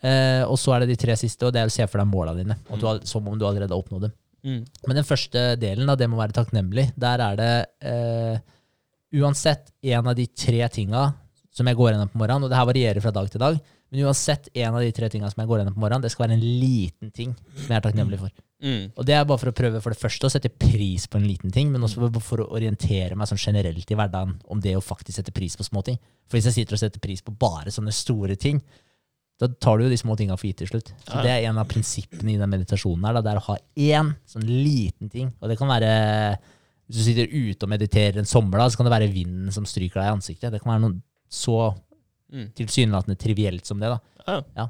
Eh, og så er det de tre siste, og det er å se for deg måla dine. Du har, som om du allerede har oppnådd dem. Mm. Men den første delen, da, det må være takknemlig, der er det eh, uansett en av de tre tinga som jeg går gjennom på morgenen, og det her varierer fra dag til dag, men uansett en av de tre tinga som jeg går gjennom på morgenen, det skal være en liten ting som jeg er takknemlig for. Mm. Og det er bare for å prøve for det første å sette pris på en liten ting, men også for å orientere meg sånn generelt i hverdagen om det å faktisk sette pris på små ting. For hvis jeg sitter og setter pris på bare sånne store ting, da tar du jo de små tinga for gitt til slutt. Så Ja. det er en av prinsippene i den meditasjonen her, da, det er å ha én sånn liten ting. Og det kan være Hvis du sitter ute og mediterer en sommer, da, så kan det være vinden som stryker deg i ansiktet. Det kan være noe så Mm. tilsynelatende trivielt som det. da. Ja,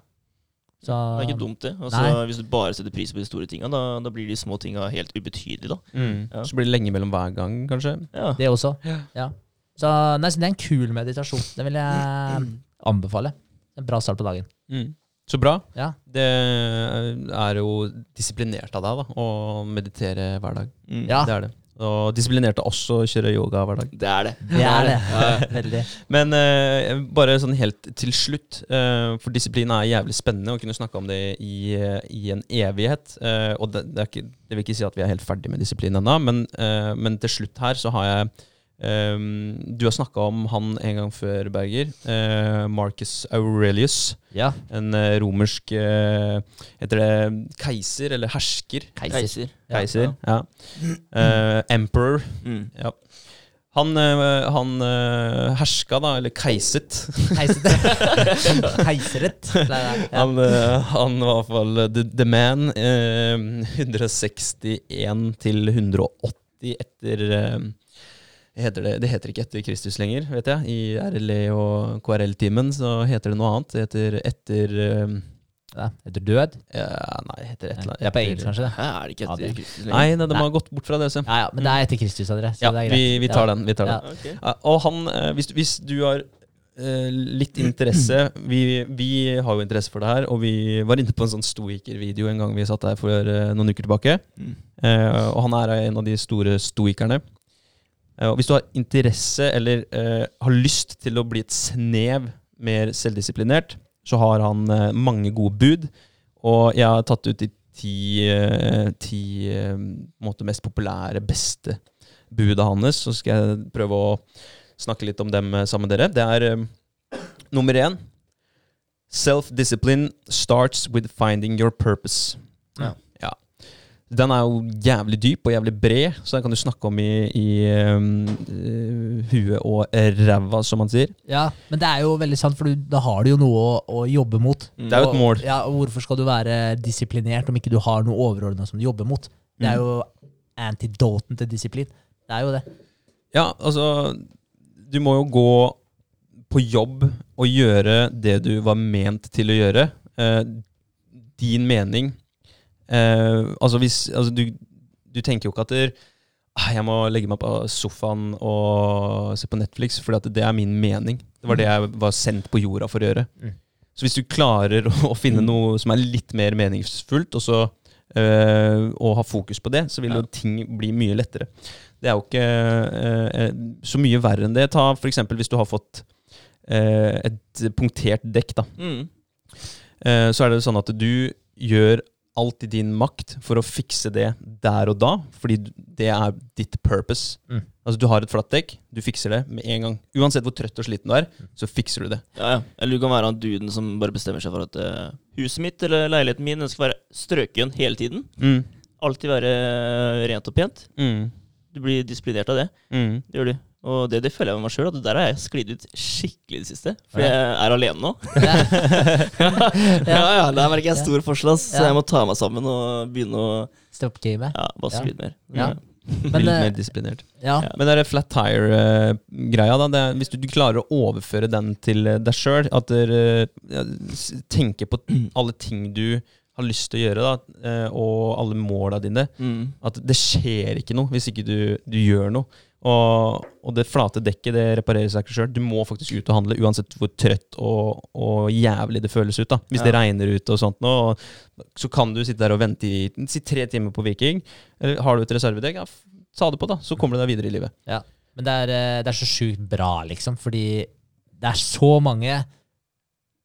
Så, det er ikke dumt, det. Altså, hvis du bare setter pris på de store tinga, da, da blir de små tinga helt ubetydelige. da. Mm. Ja. Så blir det lenge mellom hver gang, kanskje. Ja. Det også. Ja. Ja. Så, nei, så det er en kul meditasjon. Det vil jeg anbefale. En bra start på dagen. Mm. Så bra. Ja. Det er jo disiplinert av deg da, å meditere hver dag. Mm. Ja. Det er det. Og disiplinert av oss å kjøre yoga hver dag. Det er det. Det er det. Ja. [laughs] Veldig. Men uh, bare sånn helt til slutt, uh, for disiplin er jævlig spennende å kunne snakke om det i, eh, i en evighet. Uh, og det, det, er ikke, det vil ikke si at vi er helt ferdig med disiplin ennå, men, eh, men til slutt her så har jeg eh, Du har snakka om han en gang før, Berger. Uh, Marcus Aurelius. Ja. En uh, romersk uh, Heter det keiser eller hersker? Keiser. Keiser, ja. Eh, emperor. Mm. Ja. Han, han herska, da, eller keiset. Keiset. [laughs] Er. Ja. Han, han var i hvert fall the, the man. eh, 161 til 180 etter heter det, det heter ikke etter Kristus lenger, vet jeg. I RLE og KRL-timen så heter det noe annet. Det heter etter um, Ja, Etter død? ja, Nei, det heter et eller annet. Det er på engelsk, kanskje? det? Ja, er det ikke Ja, etter det- Kristus lenger? nei, de har gått bort fra det. Så. Ja, ja, men det er etter Kristus, dere Så Ja, det er greit. vi, vi tar Ja. den. Vi tar den. Ja. Ok. Ja, og han, eh, hvis, du- hvis du har eh, litt interesse [clears throat] vi, vi har jo interesse for det her, og vi var inne på en sånn stoiker-video en gang vi satt der for eh, noen uker tilbake. Mm. Eh, og han er en av de store stoikerne. Eh, og hvis du har interesse eller eh, har lyst til å bli et snev mer selvdisiplinert, så har han eh, mange gode bud. Og jeg har tatt ut de ti, eh, ti eh, mest populære, beste buda hans. Så skal jeg prøve å snakke litt om dem eh, sammen med dere. Det er nummer én. Self-discipline starts with finding your purpose. Ja. Den er jo jævlig dyp og jævlig bred, så den kan du snakke om i, i um, eh, huet og ræva, som man sier. Ja, men det er jo veldig sant, for du, da har du jo noe å, å jobbe mot. Det er jo et Og- mål. Ja, og Hvorfor skal du være disiplinert om ikke du har noe overordna som du jobber mot? Det Mm. er jo antidoten til disiplin. Det er jo det. Ja, altså Du må jo gå på jobb og gjøre det du var ment til å gjøre. Eh, din mening eh, Altså hvis altså du, du tenker jo ikke at der, «Ah, jeg må legge meg på sofaen og se på Netflix, for det er min mening. Det var det jeg var sendt på jorda for å gjøre. Mm. Så hvis du klarer å, finne noe som er litt mer meningsfullt, og så eh, og ha fokus på det, så vil Ja. ting bli mye lettere. Det er jo ikke eh, så mye verre enn det. Ta f.eks. hvis du har fått eh, et punktert dekk, da. Mm. Eh, så er det sånn at du gjør alt i din makt for å fikse det der og da, fordi det er ditt purpose. Mm. Altså Du har et flatt dekk, du fikser det med en gang. Uansett hvor trøtt og sliten du er, så fikser du det. Ja, ja. Eller du kan være han duden som bare bestemmer seg for at uh, huset mitt eller leiligheten min skal være strøken hele tiden. Mm. Alltid være eh, rent og pent. Mm. Du blir disiplinert av det. Mm. Det gjør du. Og det, det føler jeg med meg sjøl, at der har jeg sklidd ut skikkelig i det siste. For jeg er alene nå. Ja. ja, [laughs] ja, Der merker jeg stor forskjell, ass. så jeg må ta meg sammen og begynne å Stopp gamet. ja, vaske litt mer. Ja. Men, litt eh, mer disiplinert. ja. Men det er flat tire-greia, da. Det er, hvis du, du klarer å overføre den til eh, deg sjøl, at du ja, tenker på [clears throat] alle ting du har lyst til å gjøre, da, eh, og alle måla dine. Mm. At det skjer ikke noe hvis ikke du, du gjør noe. Og, og det flate dekket det reparerer seg ikke sjøl. Du må faktisk ut og handle, uansett hvor trøtt og, og jævlig det føles ut. da Hvis det regner ute og sånt nå, så kan du sitte der og vente i si tre timer på Viking. Eller har du et reservedekk, ja, ta det på, da. Så kommer du deg videre i livet. Ja. Men det er, eh, det er så sjukt bra, liksom, fordi det er så mange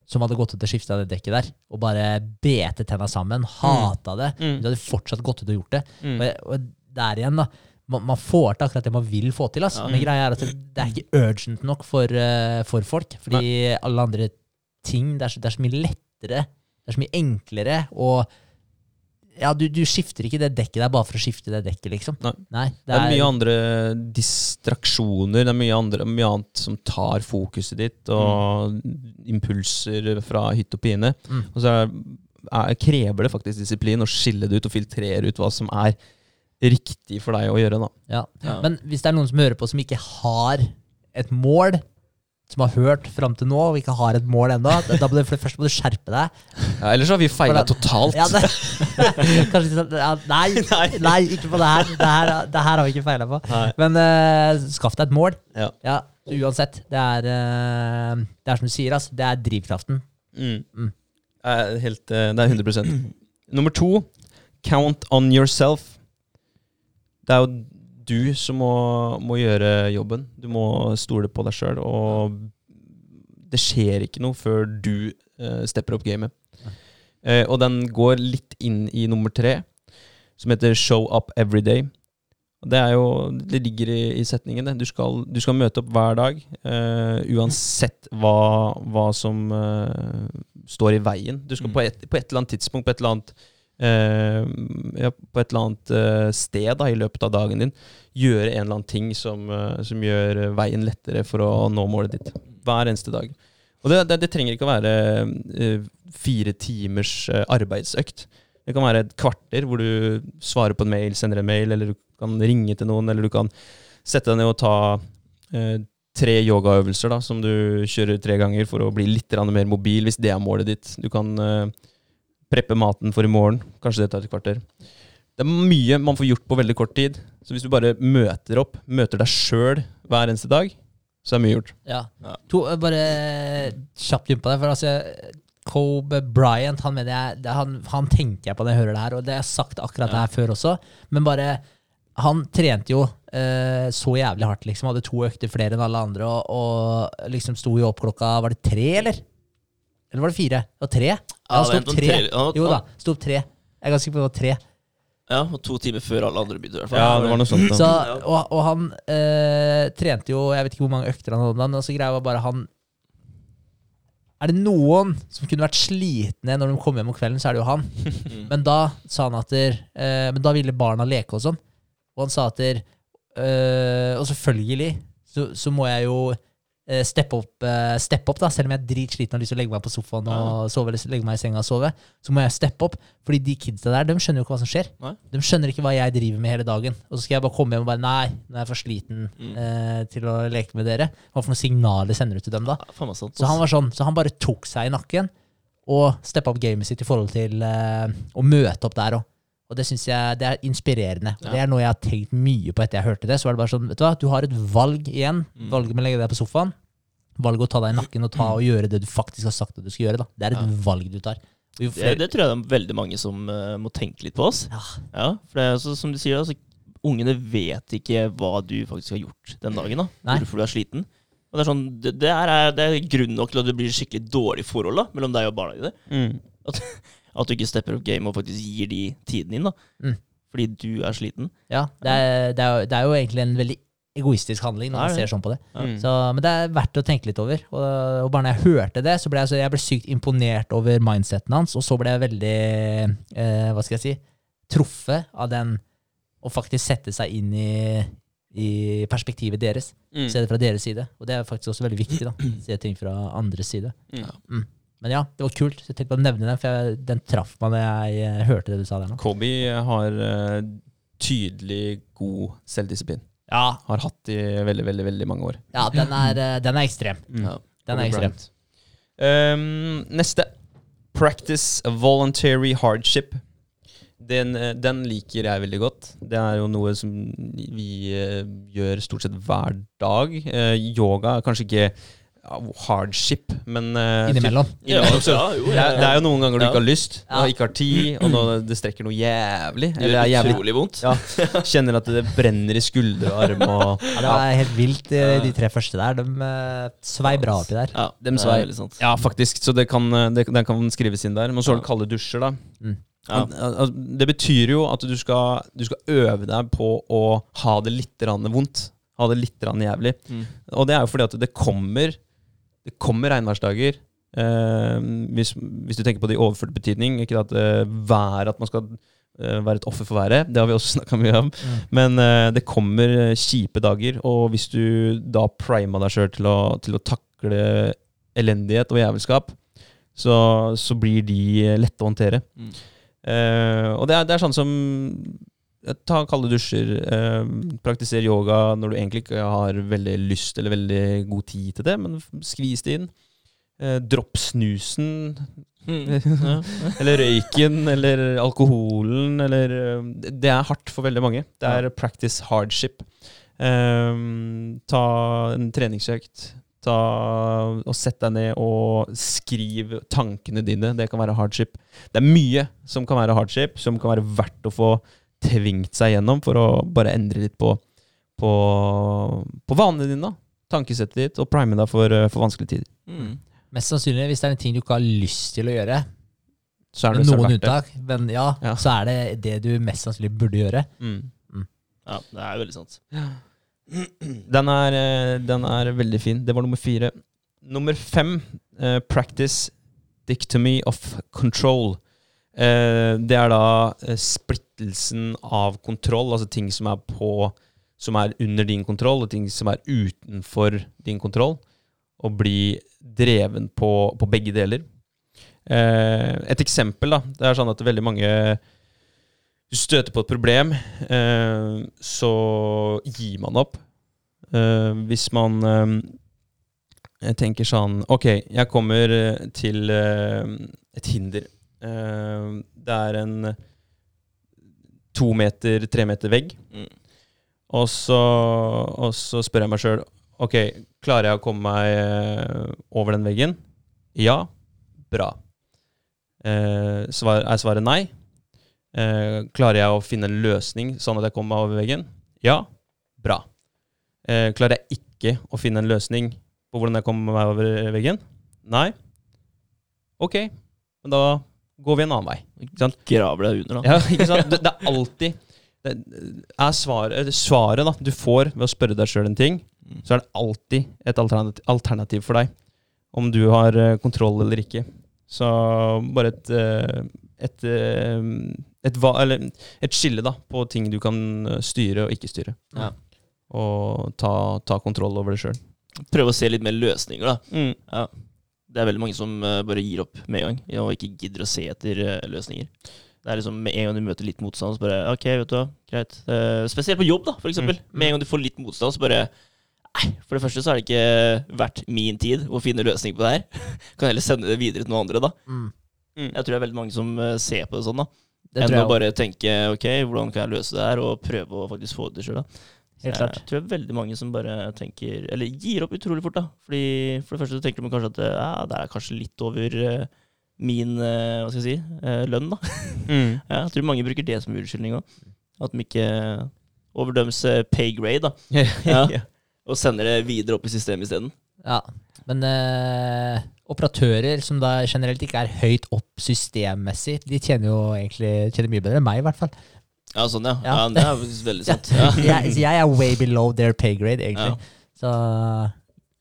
som hadde gått ut og skifta det dekket der, og bare bete tenna sammen, hata det. Mm. De hadde fortsatt gått ut og gjort det. Mm. Og, og der igjen, da. Man, man får til akkurat det man vil få til. Altså. Men greia er at det, det er ikke urgent nok for, uh, for folk. Fordi alle andre ting det er, så, det er så mye lettere, det er så mye enklere. Og ja, du, du skifter ikke det dekket der bare for å skifte det dekket, liksom. Nei. Det er mye andre distraksjoner, det er mye, andre, mye annet som tar fokuset ditt, og impulser fra hytt og pine. Mm. Og så er, er, krever det faktisk disiplin å skille det ut og filtrere ut hva som er riktig for deg å gjøre. da. Ja. Ja. Men hvis det er noen som hører på som ikke har et mål, som har hørt fram til nå og ikke har et mål ennå, da da må du, for det første må du skjerpe deg. Ja, ellers har vi feila totalt. Ja, det, [laughs] kanskje sånn ja, [laughs] nei, nei, ikke på det her. Det her, det her har vi ikke feila på. Nei. Men uh, skaff deg et mål. Ja. Ja, uansett. Det er, uh, det er som du sier, altså, det er drivkraften. Mm. Mm. Det er helt, eh, det er 100% Nummer to, count on yourself. Det er jo du som må, må gjøre jobben. Du må stole på deg sjøl, og det skjer ikke noe før du uh, stepper opp gamet. Uh, og den går litt inn i nummer tre, som heter 'show up every day'. Det jo, det ligger i, i setningen. Du, skal, du skal møte opp hver dag, uh, uansett hva, hva som står i veien. Du skal Mm. på, et, på et eller annet tidspunkt, på et eller annet eh, ja, på et eller annet uh, sted da, i løpet av dagen din, gjøre en eller annen ting som, uh, som gjør veien lettere for å nå målet ditt. Hver eneste dag. Og det, det, det trenger ikke å være fire timers arbeidsøkt. Det kan være et kvarter hvor du svarer på en mail, sender en mail, eller du kan ringe til noen, eller du kan sette deg ned og ta tre yogaøvelser da, som du kjører tre ganger for å bli litt mer mobil, hvis det er målet ditt. Du kan eh, preppe maten for i morgen. Kanskje det tar et kvarter. Det er mye man får gjort på veldig kort tid. Så hvis du bare møter opp, møter deg sjøl hver eneste dag, så er mye gjort. Ja. Ja. To, eh, bare kjapt innpå deg. det. For altså, Kobe Bryant, han mener jeg det, han, han tenker jeg på når jeg hører det her, og det har jeg sagt akkurat det her før også. Men bare Han trente jo eh, så jævlig hardt, liksom. Hadde to økter flere enn alle andre, og, og liksom sto jo opp klokka Var det tre, eller? Eller var det fire? Det var tre? Ja, han sto opp tre. tre- Jo da, sto opp tre. Jeg er ganske sikker på det var tre. Ja, og to timer før alle andre begynte. i hvert fall. Ja, det var noe sånt. Så, og, og han eh, trente jo Jeg vet ikke hvor mange økter han hadde, men altså, greia var bare han er det noen som kunne vært slitne når de kom hjem om kvelden, så er det jo han. [laughs] Men da sa han at der, eh, Men da ville barna leke og sånn. Og han sa at der, eh, Og selvfølgelig så, så må jeg jo steppe opp, step opp, da, selv om jeg er dritsliten og har lyst til å legge meg på sofaen og sove, eller legge meg i senga og sove. Så må jeg steppe opp, fordi de kidsa der de skjønner jo ikke hva som skjer. Nei. De skjønner ikke hva jeg driver med hele dagen. Og så skal jeg bare komme hjem og bare Nei, nå er jeg for sliten Mm. eh, til å leke med dere. Hva for noen signaler sender du til dem da? Ja, sant. Så han var sånn, så han bare tok seg i nakken og steppa opp gamet sitt i forhold til eh, å møte opp der òg. Og det syns jeg det er inspirerende. Og Det er noe jeg har tenkt mye på etter jeg hørte det. Så var det bare sånn, vet du hva, du har et valg igjen. Mm. Valget med å legge deg på sofaen. Valget å ta deg i nakken og ta og gjøre det du faktisk har sagt at du skal gjøre. da. Det er et Ja. valg du tar. Det, det tror jeg det er veldig mange som uh, må tenke litt på oss. Ja. Ja, for det er altså, som du sier, altså, ungene vet ikke hva du faktisk har gjort den dagen. da. Hvorfor du er sliten. Og det er sånn, det, det, er, det er grunn nok til at det blir skikkelig dårlig forhold da, mellom deg og barna dine. Mm. At [laughs] du ikke stepper opp game og faktisk gir de tiden din. da. Mm. Fordi du er sliten. ja, det er, det, er, det er jo egentlig en veldig egoistisk handling når man ser sånn på det. Mm. Så, men det er verdt å tenke litt over. Og, og bare når jeg hørte det, så ble jeg, så jeg ble sykt imponert over mindseten hans. Og så ble jeg veldig eh, Hva skal jeg si truffet av den å faktisk sette seg inn i, i perspektivet deres. Mm. Se det fra deres side. Og det er faktisk også veldig viktig. da Se ting fra andres side. Mm. Mm. Men ja, det var kult. Så jeg tenkte på å nevne den, for jeg, den traff meg da jeg eh, hørte det du sa der nå. Kobe har eh, tydelig god selvdisiplin. Ja, Har hatt i veldig, veldig veldig mange år. ja den, er, eh, den er ekstrem. Mm. Ja. Den Kobe er ekstrem. Um, neste. Practice voluntary hardship. Den, eh, den liker jeg veldig godt. Det er jo noe som vi uh, gjør stort sett hver dag. Eh, yoga er kanskje ikke ja, hardship, men uh, Innimellom. [laughs] Ja, Innimellom, ja, jo, det, er, det er jo noen ganger du Ja. ikke har lyst, Ja. og ikke har tid, og nå, det strekker noe jævlig. Det Eller er jævlig vondt. ja, Kjenner at det brenner i skuldre og arm og [laughs] Ja, det var helt vilt, eh, de tre første der. De uh, svei bra oppi der. Ja, de svei. er sant. Ja, faktisk. Så det kan, det, den kan skrives inn der. Men så har du kalde dusjer, da. Ja. Al- al- Det betyr jo at du skal, du skal øve deg på å ha det litt vondt. Ha det litt jævlig. Mm. Og det er jo fordi at det kommer Det kommer regnværsdager. Eh, hvis, hvis du tenker på det i overført betydning. Ikke at eh, været At man skal eh, være et offer for været. Det har vi også [laughs] snakka mye om. Mm. Men eh, det kommer eh, kjipe dager, og hvis du da prima deg sjøl til, til å takle elendighet og jævelskap, så, så blir de eh, lette å håndtere. Mm. Og det er, det er sånn som Ta kalde dusjer, eh, praktiser yoga når du egentlig ikke har veldig lyst eller veldig god tid til det, men skvis det inn. Eh, dropp snusen, [laughs] Mm. Eller røyken, eller alkoholen, eller eh, Det er hardt for veldig mange. Det er practice hardship. Eh, ta en treningsøkt. Ta og Sett deg ned og skriv tankene dine. Det kan være hardship. Det er mye som kan være hardship, som kan være verdt å få tvingt seg gjennom for å bare endre litt på, på, på vanene dine. da. Tankesettet ditt, og prime deg for, eh, for vanskelige tider. Mm. Mest sannsynlig, hvis det er en ting du ikke har lyst til å gjøre, Så er det noen unntak, men ja, Ja. så er det det du mest sannsynlig burde gjøre. Mm. ja, det er veldig sant. [clears throat] Den er, eh, den er veldig fin. Det var nummer fire. Nummer fem, uh, practice dictomy of control. Eh, det er da eh, splittelsen av kontroll, altså ting som er på som er under din kontroll, og ting som er utenfor din kontroll. Og bli dreven på, på begge deler. Eh, et eksempel, da. Det er sånn at veldig mange Du støter på et problem, så gir man opp. Hvis man tenker sånn Ok, jeg kommer til et hinder. Eh, det er en to meter, tre meter vegg. Mm. Og så, og så spør jeg meg sjøl Ok, klarer jeg å komme meg eh, over den veggen? Ja. Bra. Eh, svar, er svaret nei? Eh, klarer jeg å finne en løsning sånn at jeg kommer meg over veggen? Ja. Bra. Eh, klarer jeg ikke å finne en løsning på hvordan jeg kommer meg over veggen? Nei. Ok, men da går vi en annen vei. Ikke sant? Graver deg under, da. Ja, ikke sant? Det, det er alltid det er svaret, svaret da, du får ved å spørre deg sjøl en ting, Mm. så er det alltid et alternativ, alternativ for deg. om du har eh, kontroll eller ikke. Så bare et eh, et, eh, et, eller et skille da, på ting du kan styre og ikke styre. Ja. Og ta, ta kontroll over det sjøl. Prøve å se litt mer løsninger, da. Mm. Ja. Det er veldig mange som eh, bare gir opp med en gang, og ikke gidder å se etter eh, løsninger. Det er liksom Med en gang du møter litt motstand, så bare OK, vet du hva, greit. Uh, spesielt på jobb, da, for eksempel. Mm. Med en gang du får litt motstand, så bare Nei, for det første så er det ikke verdt min tid å finne løsning på det her. [laughs] kan heller sende det videre til noen andre, da. Mm. Mm. Jeg tror det er veldig mange som ser på det sånn, da. Det Enn å bare tenke OK, hvordan kan jeg løse det her, og prøve å faktisk få det til sjøl, Helt klart. Jeg tror det er veldig mange som bare tenker Eller gir opp utrolig fort, da. Fordi For det første så tenker de kanskje at ja, det er kanskje litt over eh, min eh, Hva skal jeg si eh, lønn, da. [laughs] Mm. Ja, jeg tror mange bruker det som unnskyldning òg. At de ikke overdømmes eh, pay grade, da. [laughs] Ja. Og sender det videre opp i systemet isteden. Ja, men eh, operatører som da generelt ikke er høyt opp systemmessig, de tjener jo egentlig tjener mye bedre enn meg, i hvert fall. Ja, sånn, ja. Ja. det er veldig sant. Ja. Jeg, jeg er way below their pay grade, egentlig. Så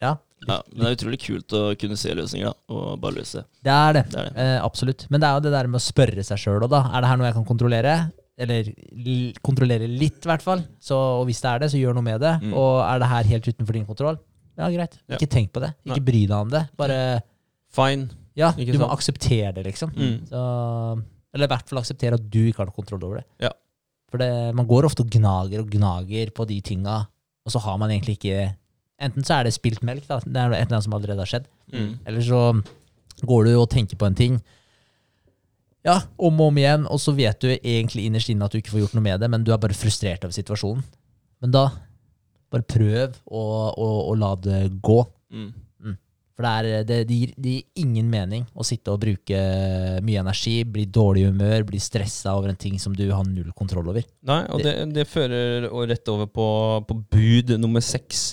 ja, Ja, men det er utrolig kult å kunne se løsninger, da. Og bare løse det. det er det. Det er det. Eh, absolutt. Men det er jo det der med å spørre seg sjøl òg, da. Er det her noe jeg kan kontrollere? Eller kontrollere litt, i hvert fall. Så, og hvis det er det, så gjør noe med det. Mm. Og er det her helt utenfor din kontroll? Ja, greit. Ja. Ikke tenk på det. Ikke Nei. bry deg om det. Bare Fine. Ja, Ikke du må akseptere det, liksom. Mm. Så, eller i hvert fall akseptere at du ikke har noe kontroll over det. Ja. For det, man går ofte og gnager og gnager på de tinga, og så har man egentlig ikke Enten så er det spilt melk, da. Det er et eller annet som allerede har skjedd. Mm. Eller så går du og tenker på en ting ja, om og om igjen, og så vet du egentlig innerst inne at du ikke får gjort noe med det, men du er bare frustrert over situasjonen. Men da, bare prøv å, å, å la det gå. Mm. For det, er, det, det, gir, det gir ingen mening å sitte og bruke mye energi, bli dårlig i humør, bli stressa over en ting som du har null kontroll over. Nei, og det, det fører rett over på, på bud nummer seks.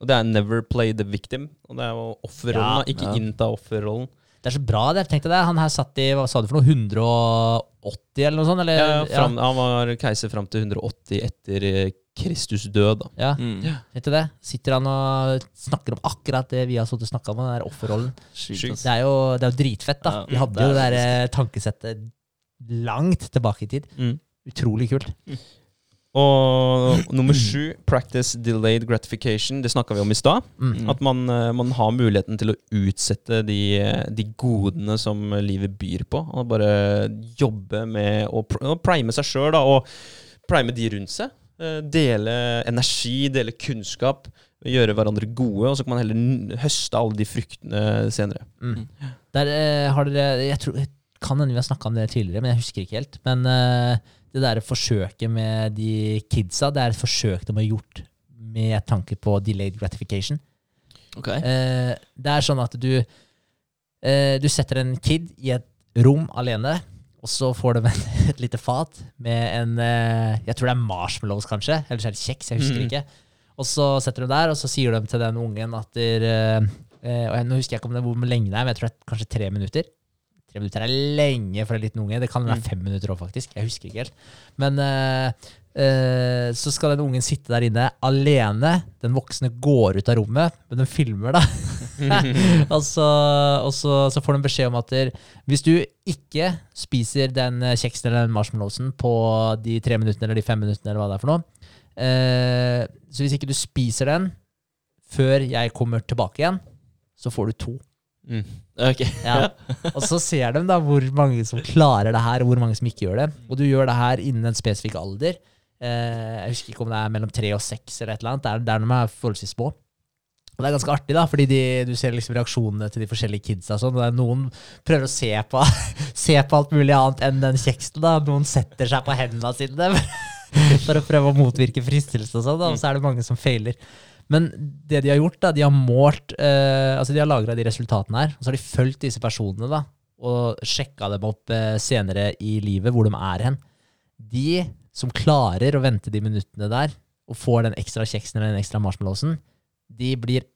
Og det er 'never play the victim'. Og det er jo offerrollen, Ja. Ikke ja. innta offerrollen. Det er så bra, det. Tenkte jeg. Han her satt i hva sa du for noe, 180 eller noe sånt? Eller, Ja, fram, Han var keiser fram til 180 etter eh, Kristus død. da. ja. Mm. du det. Sitter han og snakker om akkurat det vi har stått og snakka om, den der offerrollen. Sykt, Det er jo, det er jo dritfett, da. Ja, Vi hadde det jo det der eh, tankesettet langt tilbake i tid. Mm. Utrolig kult. Og nummer sju, 'practice delayed gratification'. Det snakka vi om i stad. Mm. Mm. At man, eh, man har muligheten til å utsette de, de godene som livet byr på. Og bare jobbe med å prime seg sjøl, og prime de rundt seg. Eh, Dele energi, dele kunnskap, gjøre hverandre gode. Og så kan man heller høste alle de fruktene senere. Mm. Der uh, har dere Jeg tror kan hende vi har snakka om det tidligere, men jeg husker ikke helt. Men uh, det der forsøket med de kidsa, det er et forsøk de har gjort med tanke på delayed gratification. Ok. Uh, det er sånn at du eh, Du setter en kid i et rom alene, og så får de en, [laughs] et lite fat med en eh, Jeg tror det er marshmallows, kanskje. Eller så er det kjeks. Jeg husker mm. ikke. Og så setter de der, og så sier de til den ungen at der, eh, eh, og jeg, Nå husker jeg ikke om det hvor lenge det er, men jeg tror det er kanskje tre minutter. Tre minutter er lenge for en liten unge. Det kan være Mm. fem minutter òg, faktisk. Jeg husker ikke helt. Men eh, eh, så skal den ungen sitte der inne alene. Den voksne går ut av rommet, men den filmer, da. [laughs] [laughs] og så, og så, så får de beskjed om at der, hvis du ikke spiser den kjeksen eller den marshmallowsen på de tre minuttene eller de fem minuttene, eller hva det er for noe eh, Så hvis ikke du spiser den før jeg kommer tilbake igjen, så får du to. Mm. Ok. Ja. Og så ser de da hvor mange som klarer det her, og hvor mange som ikke gjør det. Og du gjør det her innen en spesifikk alder. Eh, jeg husker ikke om det er mellom tre og seks eller et eller annet. Det er når de er forholdsvis små. Og det er ganske artig, da, fordi de, du ser liksom reaksjonene til de forskjellige kidsa. Sånn. og Noen prøver å se på, [laughs] se på alt mulig annet enn den kjeksen. da. Noen setter seg på hendene sine [laughs] for å prøve å motvirke fristelse og sånn. Og så er det mange som feiler. Men det de har gjort, da, de har målt eh, Altså de har lagra de resultatene her, og så har de fulgt disse personene da, og sjekka dem opp eh, senere i livet, hvor de er hen. De som klarer å vente de minuttene der, og får den ekstra kjeksen eller den ekstra marshmallowsen, de blir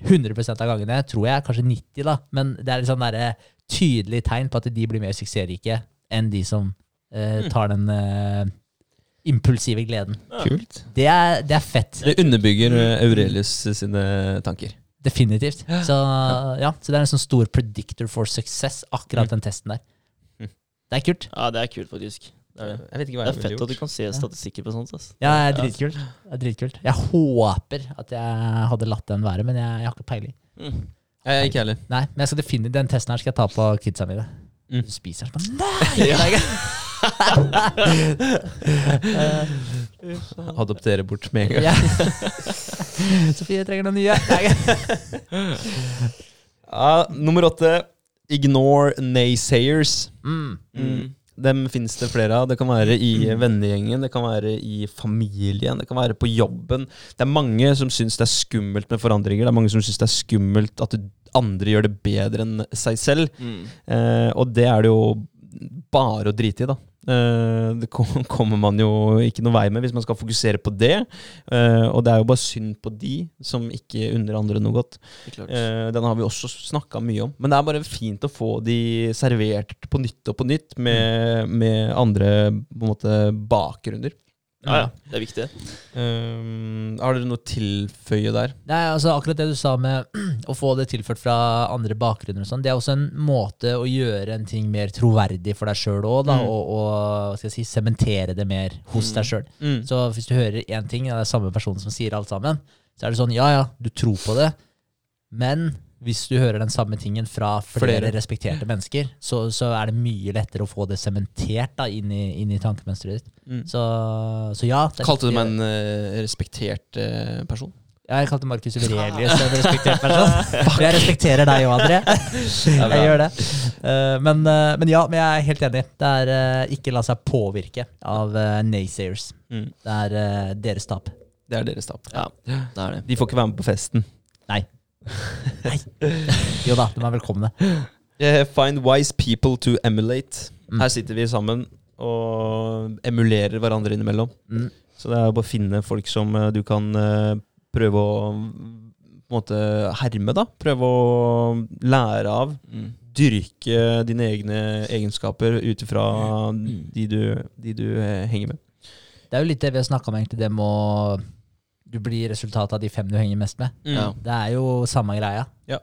100 av gangene, tror jeg, kanskje 90 da, men det er et sånn tydelig tegn på at de blir mer suksessrike enn de som eh, tar den eh, impulsive gleden. Kult. Det er, det er fett. Det underbygger eh, Aurelius sine tanker. Definitivt. Så, ja, så det er en sånn stor predictor for success, akkurat Mm. den testen der. Mm. Det er kult. Ja, det er kult, faktisk. Det er, det. Jeg vet ikke hva Det er fett at du kan se statistikker på sånt. ass. Ja, det er dritkult. Det er dritkult. Jeg håper at jeg hadde latt den være, men jeg, jeg har ikke peiling. Mm. Jeg, ikke heller. Nei, men jeg skal definitivt, den testen her skal jeg ta på kidsa mine. Mm. Du spiser den sånn Nei! [laughs] Adoptere [laughs] bort med en gang. Ja. [laughs] Sofie trenger noen nye. Ja, nummer åtte. Ignore naysayers. Mm. Mm. Dem finnes det flere av. Det kan være i vennegjengen, det kan være i familien, det kan være på jobben. Det er mange som syns det er skummelt med forandringer. Det er mange som syns det er skummelt at andre gjør det bedre enn seg selv. Mm. Eh, og det er det jo bare å drite i, da. Eh, det [laughs] kommer man jo ikke noe vei med hvis man skal fokusere på det. Eh, og det er jo bare synd på de som ikke unner andre noe godt. Eh, den har vi også snakka mye om. Men det er bare fint å få de servert på nytt og på nytt med, med andre måte bakgrunner. Ja, ja, det er viktig. Um, har dere noe å tilføye der? Nei, altså Akkurat det du sa med [clears throat] å få det tilført fra andre bakgrunner, og sånn, det er også en måte å gjøre en ting mer troverdig for deg sjøl òg, Mm. og, og skal jeg si, sementere det mer hos Mm. deg sjøl. Mm. Så hvis du hører én ting, og det er samme person som sier alt sammen, så er det sånn ja ja, du tror på det, men hvis du hører den samme tingen fra flere, Flere. respekterte mennesker, så, så er det mye lettere å få det sementert da, inn, i, inn i tankemønsteret ditt. Mm. Så, så ja. det er Kalte du meg en uh, respektert uh, person? Ja, jeg kalte Markus [laughs] Urelius en respektert person. Jeg respekterer deg òg, André. [laughs] Jeg gjør det. Eh, men, men ja, men jeg er helt enig. Det er ikke la seg påvirke av uh, naysayers. Mm. Det er deres tap. Det er deres tap. Ja, det er det. De får ikke være med på festen. Nei. Nei. Jo da, de er velkomne. Find wise people to emulate. Mm. Her sitter vi sammen og emulerer hverandre innimellom. Mm. Så det er bare å finne folk som eh, du kan eh, prøve å på en måte herme, da. Prøve å lære av. Mm. Dyrke dine egne egenskaper ut ifra de du, de du eh, henger med. Det er jo litt det vi har snakka om, egentlig. Det med å Du blir resultatet av de fem du henger mest med. Ja. Det er jo samme greia. Ja.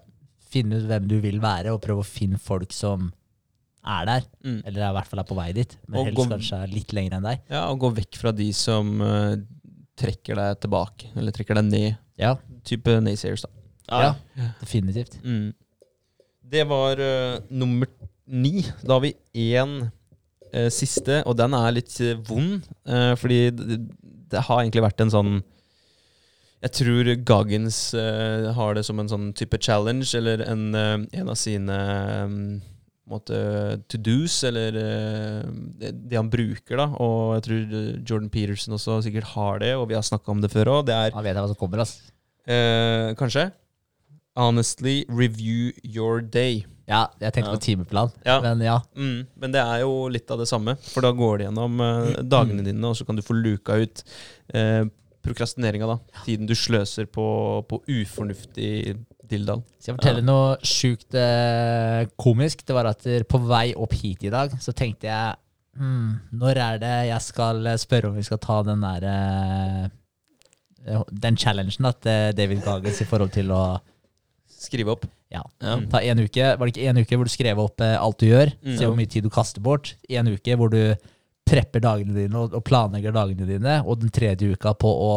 Finne ut hvem du vil være, og prøve å finne folk som er der. Mm. Eller i hvert fall er på vei dit, men Og helst gå- kanskje er litt lenger enn deg. Ja, og gå vekk fra de som uh, trekker deg tilbake, eller trekker deg ned. Ja, Type naysayers, da. Ja. ja. definitivt. Mm. Det var uh, nummer ni. Da har vi én uh, siste, og den er litt eh, vond. eh, fordi det, det har egentlig vært en sånn Jeg tror Goggins uh, har det som en sånn type challenge, eller en, uh, en av sine um, måte to do's, eller uh, det, det han bruker, da. Og jeg tror Jordan Peterson også sikkert har det, og vi har snakka om det før òg. Det er vet hva som kommer, eh, kanskje Honestly review your day. Ja, jeg tenkte Ja. på timeplan, Ja. men ja. Mm, men det er jo litt av det samme, for da går det gjennom eh, dagene dine, og så kan du få luka ut eh, prokrastineringa, da. Tiden du sløser på, på ufornuftig dilldall. Skal jeg fortelle noe sjukt eh, komisk? Det var at på vei opp hit i dag, så tenkte jeg hmm, Når er det jeg skal eh, spørre om vi skal ta den der eh, Den challengen at til David Gagens i forhold til å Skrive opp. ja, Ja. ta en uke. Var det ikke en uke hvor du skrev opp eh, alt du gjør? Mm. Se hvor mye tid du kaster bort. En uke hvor du prepper dagene dine og, og planlegger dagene dine. Og den tredje uka på å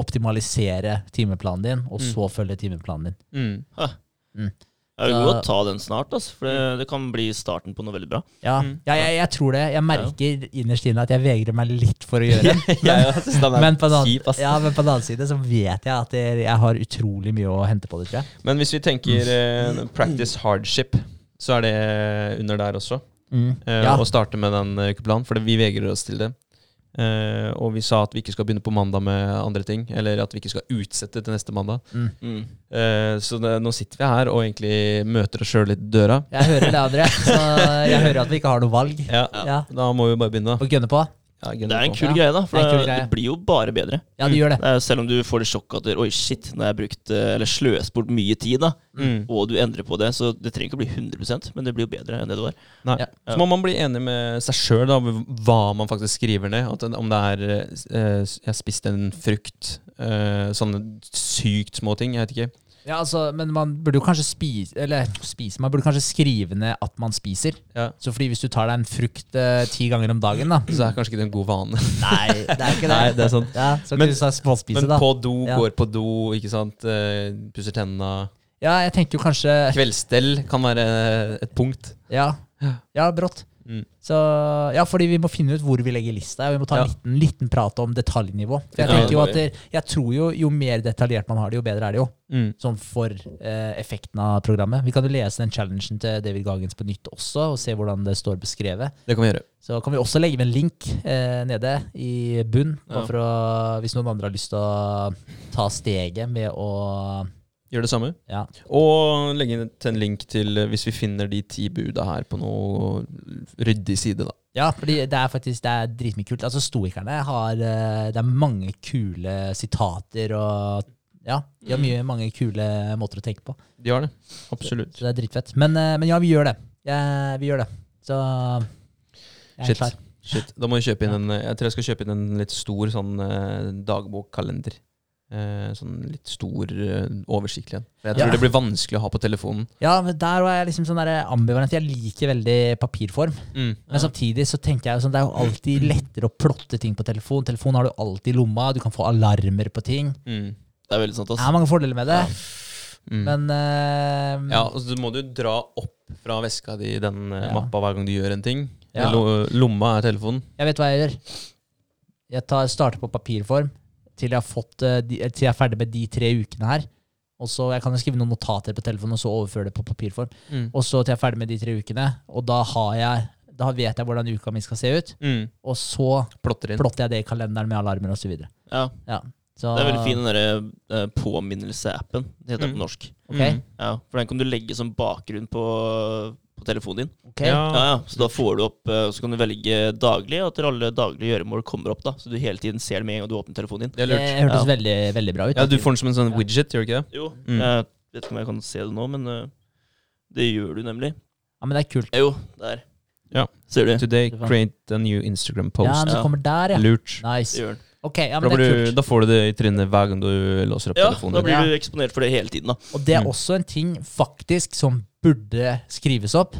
optimalisere timeplanen din, og Mm. så følge timeplanen din. Mm. Jeg vil Så- godt ta den snart, altså, for det, det kan bli starten på noe veldig bra. Ja, Mm. ja jeg, jeg tror det. Jeg merker innerst inne at jeg vegrer meg litt for å gjøre det. [laughs] er Men på, den ja, men på den annen side så vet jeg at jeg, jeg har utrolig mye å hente på det, tror jeg. Men hvis vi tenker eh, practice hardship, så er det under der også. Mm. Eh, Ja. Å starte med den eh, ukeplanen, for vi vegrer oss til det. Eh, og vi sa at vi ikke skal begynne på mandag med andre ting, eller at vi ikke skal utsette til neste mandag. Mm. Mm. Eh, så det, nå sitter vi her og egentlig møter oss sjøl litt i døra. Jeg hører det, André. Så jeg hører at vi ikke har noe valg. Ja, Ja. Da må vi bare begynne. Og gønne på. Ja, Det er en kul Ja, greie, da. For det det, greie. det blir jo bare bedre. Ja, det gjør det. Er, selv om du får det sjokket at Oi, shit, nå har jeg brukt eh, Eller sløst bort mye tid, da Mm. og du endrer på det. Så det trenger ikke å bli 100 men det blir jo bedre enn det det var. Nei. Ja. Så må man bli enig med seg sjøl hva man faktisk skriver ned. At om det er Jeg Jeg spiste en frukt. eh, sånne sykt små ting. Jeg vet ikke. Ja, altså, men man burde jo kanskje spise Eller spise, man burde kanskje skrive ned at man spiser. Ja. Så fordi hvis du tar deg en frukt eh, ti ganger om dagen, da Så er kanskje ikke det en god vane. [laughs] Nei, det er ikke det. Nei, det er sant. Ja, så Men- kan du småspise, Men da. på do, Ja. går på do, ikke sant. Eh, Pusser tenna. Ja, jeg tenker jo kanskje Kveldsstell kan være et punkt. Ja, ja brått. Mm. Så, ja, fordi vi må finne ut hvor vi legger lista. Vi må ta en Ja. liten, liten prat om detaljnivå. For jeg jo det jeg tror jo jo mer detaljert man har det, jo bedre er det jo. Mm. Sånn for eh, effekten av programmet. Vi kan jo lese den challengen til David Gagens på nytt også, og se hvordan det står beskrevet. Det kan vi gjøre. Så kan vi også legge med en link eh, nede i bunn, Ja. å, hvis noen andre har lyst til å ta steget med å Gjør det samme. Ja. Og legge inn en link til eh, hvis vi finner de ti buda her på noe ryddig side, da. Ja, fordi det er faktisk det er dritmye kult. Altså Stoikerne har eh, Det er mange kule sitater og Ja, de har mye, mange kule måter å tenke på. De har det. Absolutt. Så det er dritfett. Men, eh, men ja, vi gjør det. Ja, vi gjør det. Så jeg er Shit. klar. Shit. Da må jeg kjøpe inn en Jeg tror jeg skal kjøpe inn en litt stor sånn dagbokkalender. Eh, sånn litt stor, eh, oversiktlig en. Jeg tror Ja. det blir vanskelig å ha på telefonen. Ja, men der var jeg liksom sånn der ambivalent. Jeg liker veldig papirform. Mm. Men samtidig så tenker jeg jo sånn, det er jo alltid lettere å plotte ting på telefon. Telefon har du alltid i lomma, du kan få alarmer på ting. Mm. Det er veldig sant, Det er mange fordeler med det, Mm. men uh, Ja, og så må du dra opp fra veska di den eh, Ja. mappa hver gang du gjør en ting. Ja. Lomma er telefonen. Jeg vet hva jeg gjør. Jeg tar, starter på papirform til jeg, har fått, eh, til jeg er ferdig med de tre ukene her. Og så, Jeg kan jo skrive noen notater på telefonen og så overføre det på papirform. Mm. Og så til jeg er ferdig med de tre ukene, og da, har jeg, da vet jeg hvordan uka mi skal se ut. Mm. Og så Plotter plotter jeg det i kalenderen med alarmer osv. Ja, Ja. Så, det er veldig fin den derre påminnelseappen. Det heter Mm. på norsk. Okay. Mm. Ja, For den kan du legge som bakgrunn på, på telefonen din. Okay. Ja. Ja, ja, Så da får du opp eh, Så kan du velge daglig, og at alle daglige gjøremål kommer opp. da Så du hele tiden ser det med en gang du åpner telefonen din. Det Det hørtes Ja. veldig, veldig bra ut. Ja, Du får den som en sånn Ja. widget, gjør du ikke det? Jo, Mm. jeg vet ikke om jeg kan se det nå, men uh, det gjør du nemlig. Ja, men det er kult. Jo, der. Ja. Ser du? Today Det create a new Instagram post. Ja, men det kommer der, ja. Lurt. Det Nice. gjør den. Okay, ja, Da, det blir er du, kult. da får du det i trynet hver gang du låser opp Ja, telefonen. da blir du eksponert for det hele tiden. da Og det er Mm. også en ting faktisk som burde skrives opp.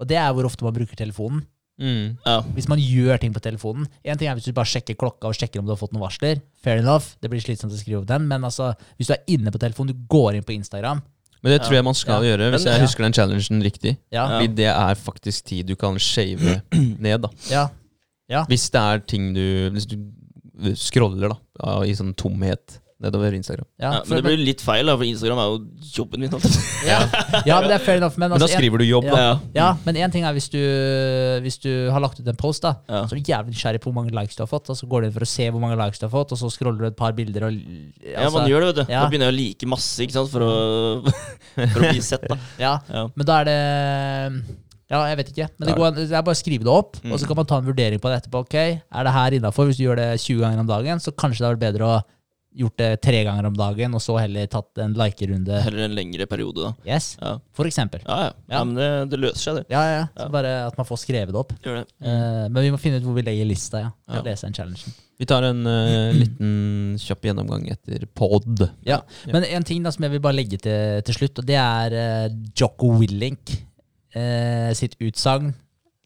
Og det er hvor ofte man bruker telefonen. Mm. Ja, Hvis man gjør ting på telefonen. En ting er hvis du bare sjekker klokka og sjekker om du har fått noen varsler. Fair enough, det blir slitsomt å skrive opp den. Men altså, hvis du er inne på telefonen, du går inn på Instagram Men det Ja. tror jeg man skal gjøre, hvis jeg ja. husker den challengen riktig. Ja, Ja. Fordi det er faktisk tid du kan shave [clears throat] ned. da ja. Hvis det er ting du Hvis du scroller da i sånn tomhet nedover Instagram. ja, ja, Men det blir litt feil, da for Instagram er jo jobben min. ja, ja, men det er fair enough. Men, Men da altså, skriver du jobb, da. Ja, ja, men en ting er hvis du, hvis du har lagt ut en post, da. ja. Så er du jævlig nysgjerrig på hvor mange likes du har fått. Og så går du inn for å se hvor mange likes du har fått, og så scroller du et par bilder. Og, ja, man gjør det, vet du. ja. Da begynner jeg å like masse ikke sant for å, [laughs] for å bli sett. da ja, ja. Men da er det Ja, jeg vet ikke. Men det, går, det er bare å skrive det opp, Mm. og så kan man ta en vurdering på det etterpå. Ok, Er det her innafor? Hvis du gjør det 20 ganger om dagen, så kanskje det hadde vært bedre å gjort det tre ganger om dagen, og så heller tatt en likerunde. Heller en lengre periode, da. Yes, Ja, for eksempel. ja, ja. Ja. ja men det, det løser seg, det. Ja, ja, ja. Så bare at man får skrevet det opp. Gjør det. Eh, men vi må finne ut hvor vi legger lista, ja. Ja. lese den challengen. Vi tar en uh, [clears throat] liten kjapp gjennomgang etter pod. Ja. Ja. Men en ting da som jeg vil bare legge til til slutt, og det er uh, Jocko Willink eh, sitt utsagn,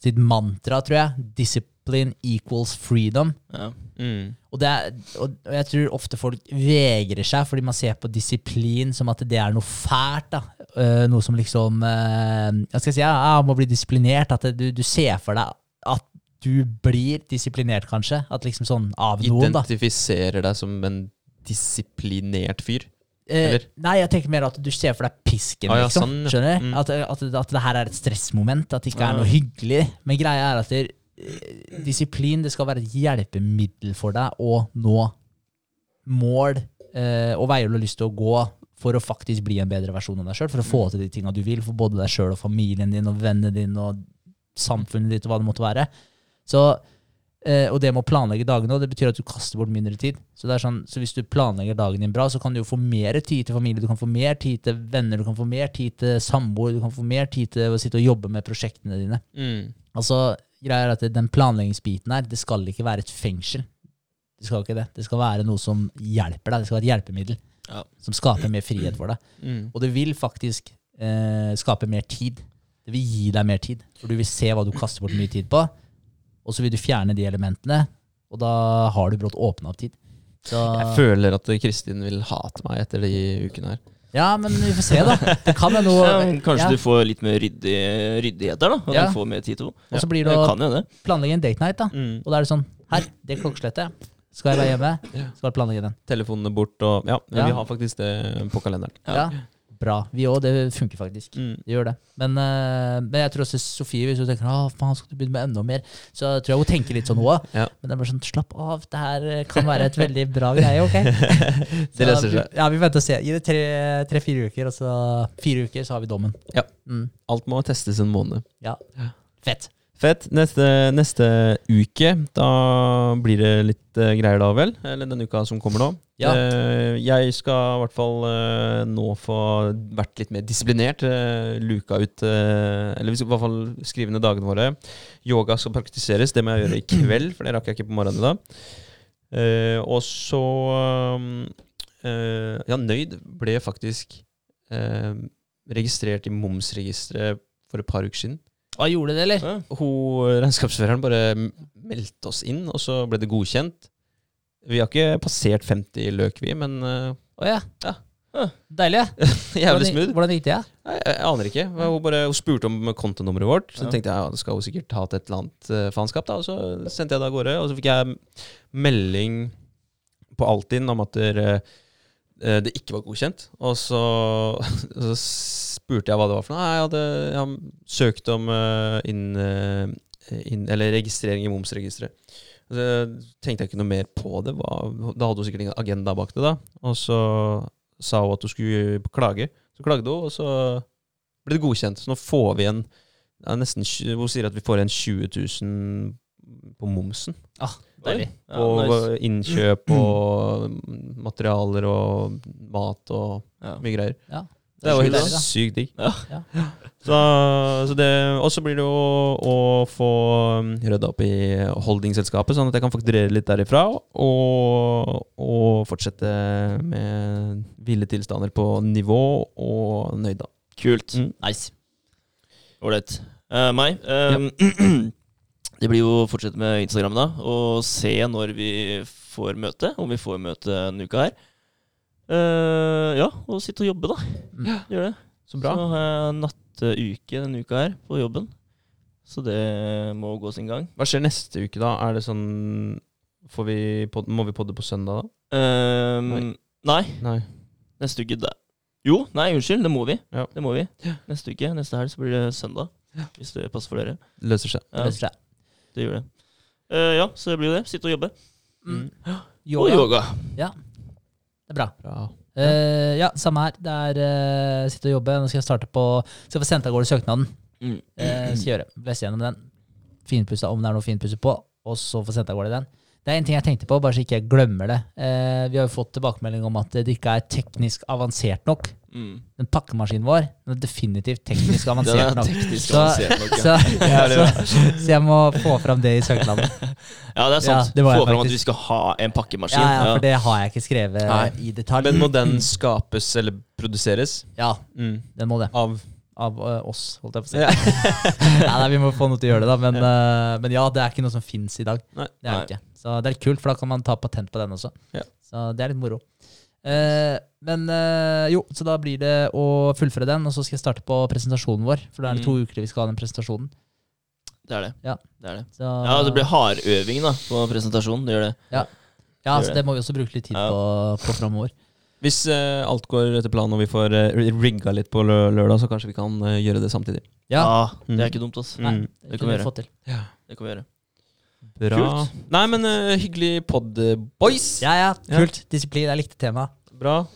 sitt mantra, tror jeg. Discipline equals freedom. Ja. Mm. Og, det er, og jeg tror ofte folk vegrer seg fordi man ser på disiplin som at det er noe fælt. da. Uh, noe som liksom uh, Jeg skal si? Ja, ja, må bli disiplinert. At du, du ser for deg at du blir disiplinert, kanskje. At liksom sånn av noen, da. Identifiserer deg som en disiplinert fyr. Eller? nei, jeg tenker mer at du ser for deg pisken, Ah, ja, liksom. sånn. Skjønner du? Mm. At, at, at det her er et stressmoment, at det ikke er noe hyggelig. Men greia er at det, disiplin det skal være et hjelpemiddel for deg å nå mål eh, og veier du har lyst til å gå for å faktisk bli en bedre versjon av deg sjøl. For å få til de tinga du vil for både deg sjøl og familien din og vennene dine og samfunnet ditt og hva det måtte være. Så Eh, og det med å planlegge dagene, og det betyr at du kaster bort mindre tid. Så, sånn, så hvis du planlegger dagen din bra, så kan du jo få mer tid til familie, du kan få mer tid til venner, du kan få mer tid til samboer, du kan få mer tid til å sitte og jobbe med prosjektene dine. Mm. Altså, greia er at Den planleggingsbiten her, det skal ikke være et fengsel. Det skal ikke det. Det skal være noe som hjelper deg. Det skal være et hjelpemiddel. Ja. som skaper mer frihet for deg. Mm. Og det vil faktisk eh, skape mer tid. Det vil gi deg mer tid, for du vil se hva du kaster bort mye tid på, og så vil du fjerne de elementene, og da har du brått åpna opp tid. Så, Jeg føler at Kristin vil hate meg etter de ukene her. Ja, men vi får se, da. Det kan være [laughs] noe Ja, kanskje ja. du får litt mer ryddig, ryddighet der, da. Og Ja. du får mer tid til noe. Og så blir Det å planlegge en date night, da. Mm. Og da er det sånn Her, det klokkeslettet. Skal jeg være hjemme? Skal jeg planlegge den. Telefonene bort og Ja, Ja. vi har faktisk det på kalenderen. Ja. Bra. Vi òg. Det funker faktisk. Mm. Det gjør det. Men, uh, men jeg tror også Sofie, hvis hun tenker Å, faen, skal du begynne med enda mer, så tror jeg hun tenker litt sånn òg. Ja. Men det er bare sånn slapp av, det her kan være et veldig bra greie, ok? [laughs] Det løser seg. Ja, vi venter og ser. Gi det tre- tre-fire uker, og så fire uker, så har vi dommen. Ja. Mm. Alt må testes en måned. ja. Fett. Fett. Neste, neste uke, da blir det litt eh, greier da vel? Eller den uka som kommer nå. Ja. Eh, jeg skal i hvert fall eh, nå få vært litt mer disiplinert. eh, luka ut Eller vi skal i hvert fall skrive ned dagene våre. Yoga skal praktiseres. Det må jeg gjøre i kveld, for det rakk jeg ikke på morgenen i dag. Og så Ja, Nøyd ble faktisk registrert i momsregisteret for et par uker siden. Hva gjorde det, eller? Ja. Hun, regnskapsføreren bare meldte oss inn, og så ble det godkjent. Vi har ikke passert 50 løk, vi, men uh, oh, ja. Ja. Deilig. [laughs] jævlig smooth. Hvordan gikk det? Jeg, jeg aner ikke. Hun, bare, hun spurte om kontonummeret vårt. Så Ja. tenkte jeg ja, det skal hun sikkert ha til et eller annet uh, faenskap. Og så sendte jeg det av gårde. Og så fikk jeg melding på Altinn om at det, uh, det ikke var godkjent. Og så, [laughs] så spurte jeg hva det var for noe. Jeg hadde jeg hadde søkt om eh, inn, eh, inn, eller registrering i momsregisteret. Så tenkte jeg ikke noe mer på det. Da hadde hun sikkert ingen agenda bak det. da. Og så sa hun at hun skulle klage. Så klagde hun, og så ble det godkjent. Så nå får vi en nesten, Hun sier at vi får en 20 000 på momsen. Deilig. Ja, og nice. innkjøp og materialer og mat og Ja. mye greier. Ja. Det er jo helt deilig, sykt digg. Ja. Ja. Så, så Og så blir det jo å få um, rydda opp i holdingselskapet, sånn at jeg kan fakturere litt derifra. Og, og fortsette med ville tilstander på nivå og nøyda. Kult. Mm. Nice. Ålreit. Uh, meg eh, [clears throat] Det blir jo å fortsette med Instagram, da. Og se når vi får møte. Om vi får møte denne uka her. Eh, ja, og sitte og jobbe, da. Mm. Gjør det. Så bra. Så har jeg nattuke denne uka her på jobben. Så det må gå sin gang. Hva skjer neste uke, da? Er det sånn får vi pod Må vi podde på søndag, da? Ehm, Nei. nei. Nei. Neste uke da. Jo, nei, unnskyld. Det må vi. Ja. Det må vi. Neste uke, neste helg, så blir det søndag. Hvis det passer for dere. Løser seg. Ja, Løser seg. det gjør det. Uh, ja, så det blir det. Sitte og jobbe. Mm. Og Yoga. yoga. Det er bra. Bra. Uh, ja, samme her. Det er uh, sitte og jobbe. Nå skal jeg starte på Skal få sendt av gårde søknaden. Mm. Uh, skal gjøre. Lese gjennom den. Finpussa om det er noe finpusse på, og så få sendt av gårde den. Det er en ting jeg tenkte på, bare så ikke jeg glemmer det. Eh, vi har jo fått tilbakemelding om at det ikke er teknisk avansert nok. Mm. Den pakkemaskinen vår den er definitivt teknisk [laughs] avansert er nok. teknisk Så- avansert nok. Ja. Så, [laughs] så, så jeg må få fram det i søknaden. [laughs] ja, det er sant. Ja, det Få fram at vi skal ha en pakkemaskin. Ja, ja, for det har jeg ikke skrevet Nei. i detalj. Men må den skapes eller produseres? Ja, Mm. den må det. Av Av øh, oss, holdt jeg på å si. Ja. [laughs] nei, nei, vi må få noe til å gjøre det, da. Men, øh, men ja, det er ikke noe som fins i dag. Nei. Det er ikke. Så det er kult, for da kan man ta patent på den også. Ja. Så det er litt moro. Uh, men uh, jo, så da blir det å fullføre den, og så skal jeg starte på presentasjonen vår. For da er det to Mm. uker vi skal ha den presentasjonen. Det er det. Ja. det, er det. Så, Ja, det blir hardøving da, på presentasjonen. Det gjør det. ja, gjør så det. det må vi også bruke litt tid Ja. på, på framover. Hvis uh, alt går etter planen og vi får uh, rigga litt på lø lørdag, så kanskje vi kan uh, gjøre det samtidig. Ja, det Mm. er ikke dumt, ass. Nei, Mm. det, det kan vi gjøre. få til. Det kan vi gjøre. Bra. Kult. Nei, men eh, hyggelig pod, eh, boys. Ja, ja, Ja. kult. Disiplin. Jeg likte temaet. Bra.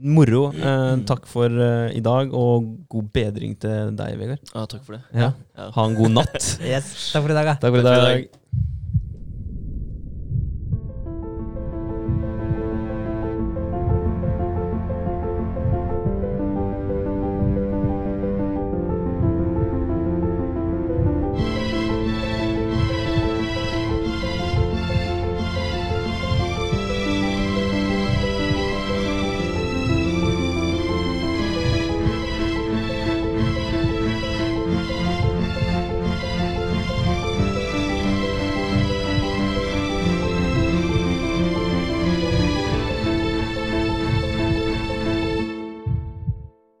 Moro. Eh, takk for eh, i dag, og god bedring til deg, Vegard. Ja, takk for det. Ja. Ja. Ha en god natt. [laughs] Yes. Takk for i dag, da. Takk for i Takk for i dag.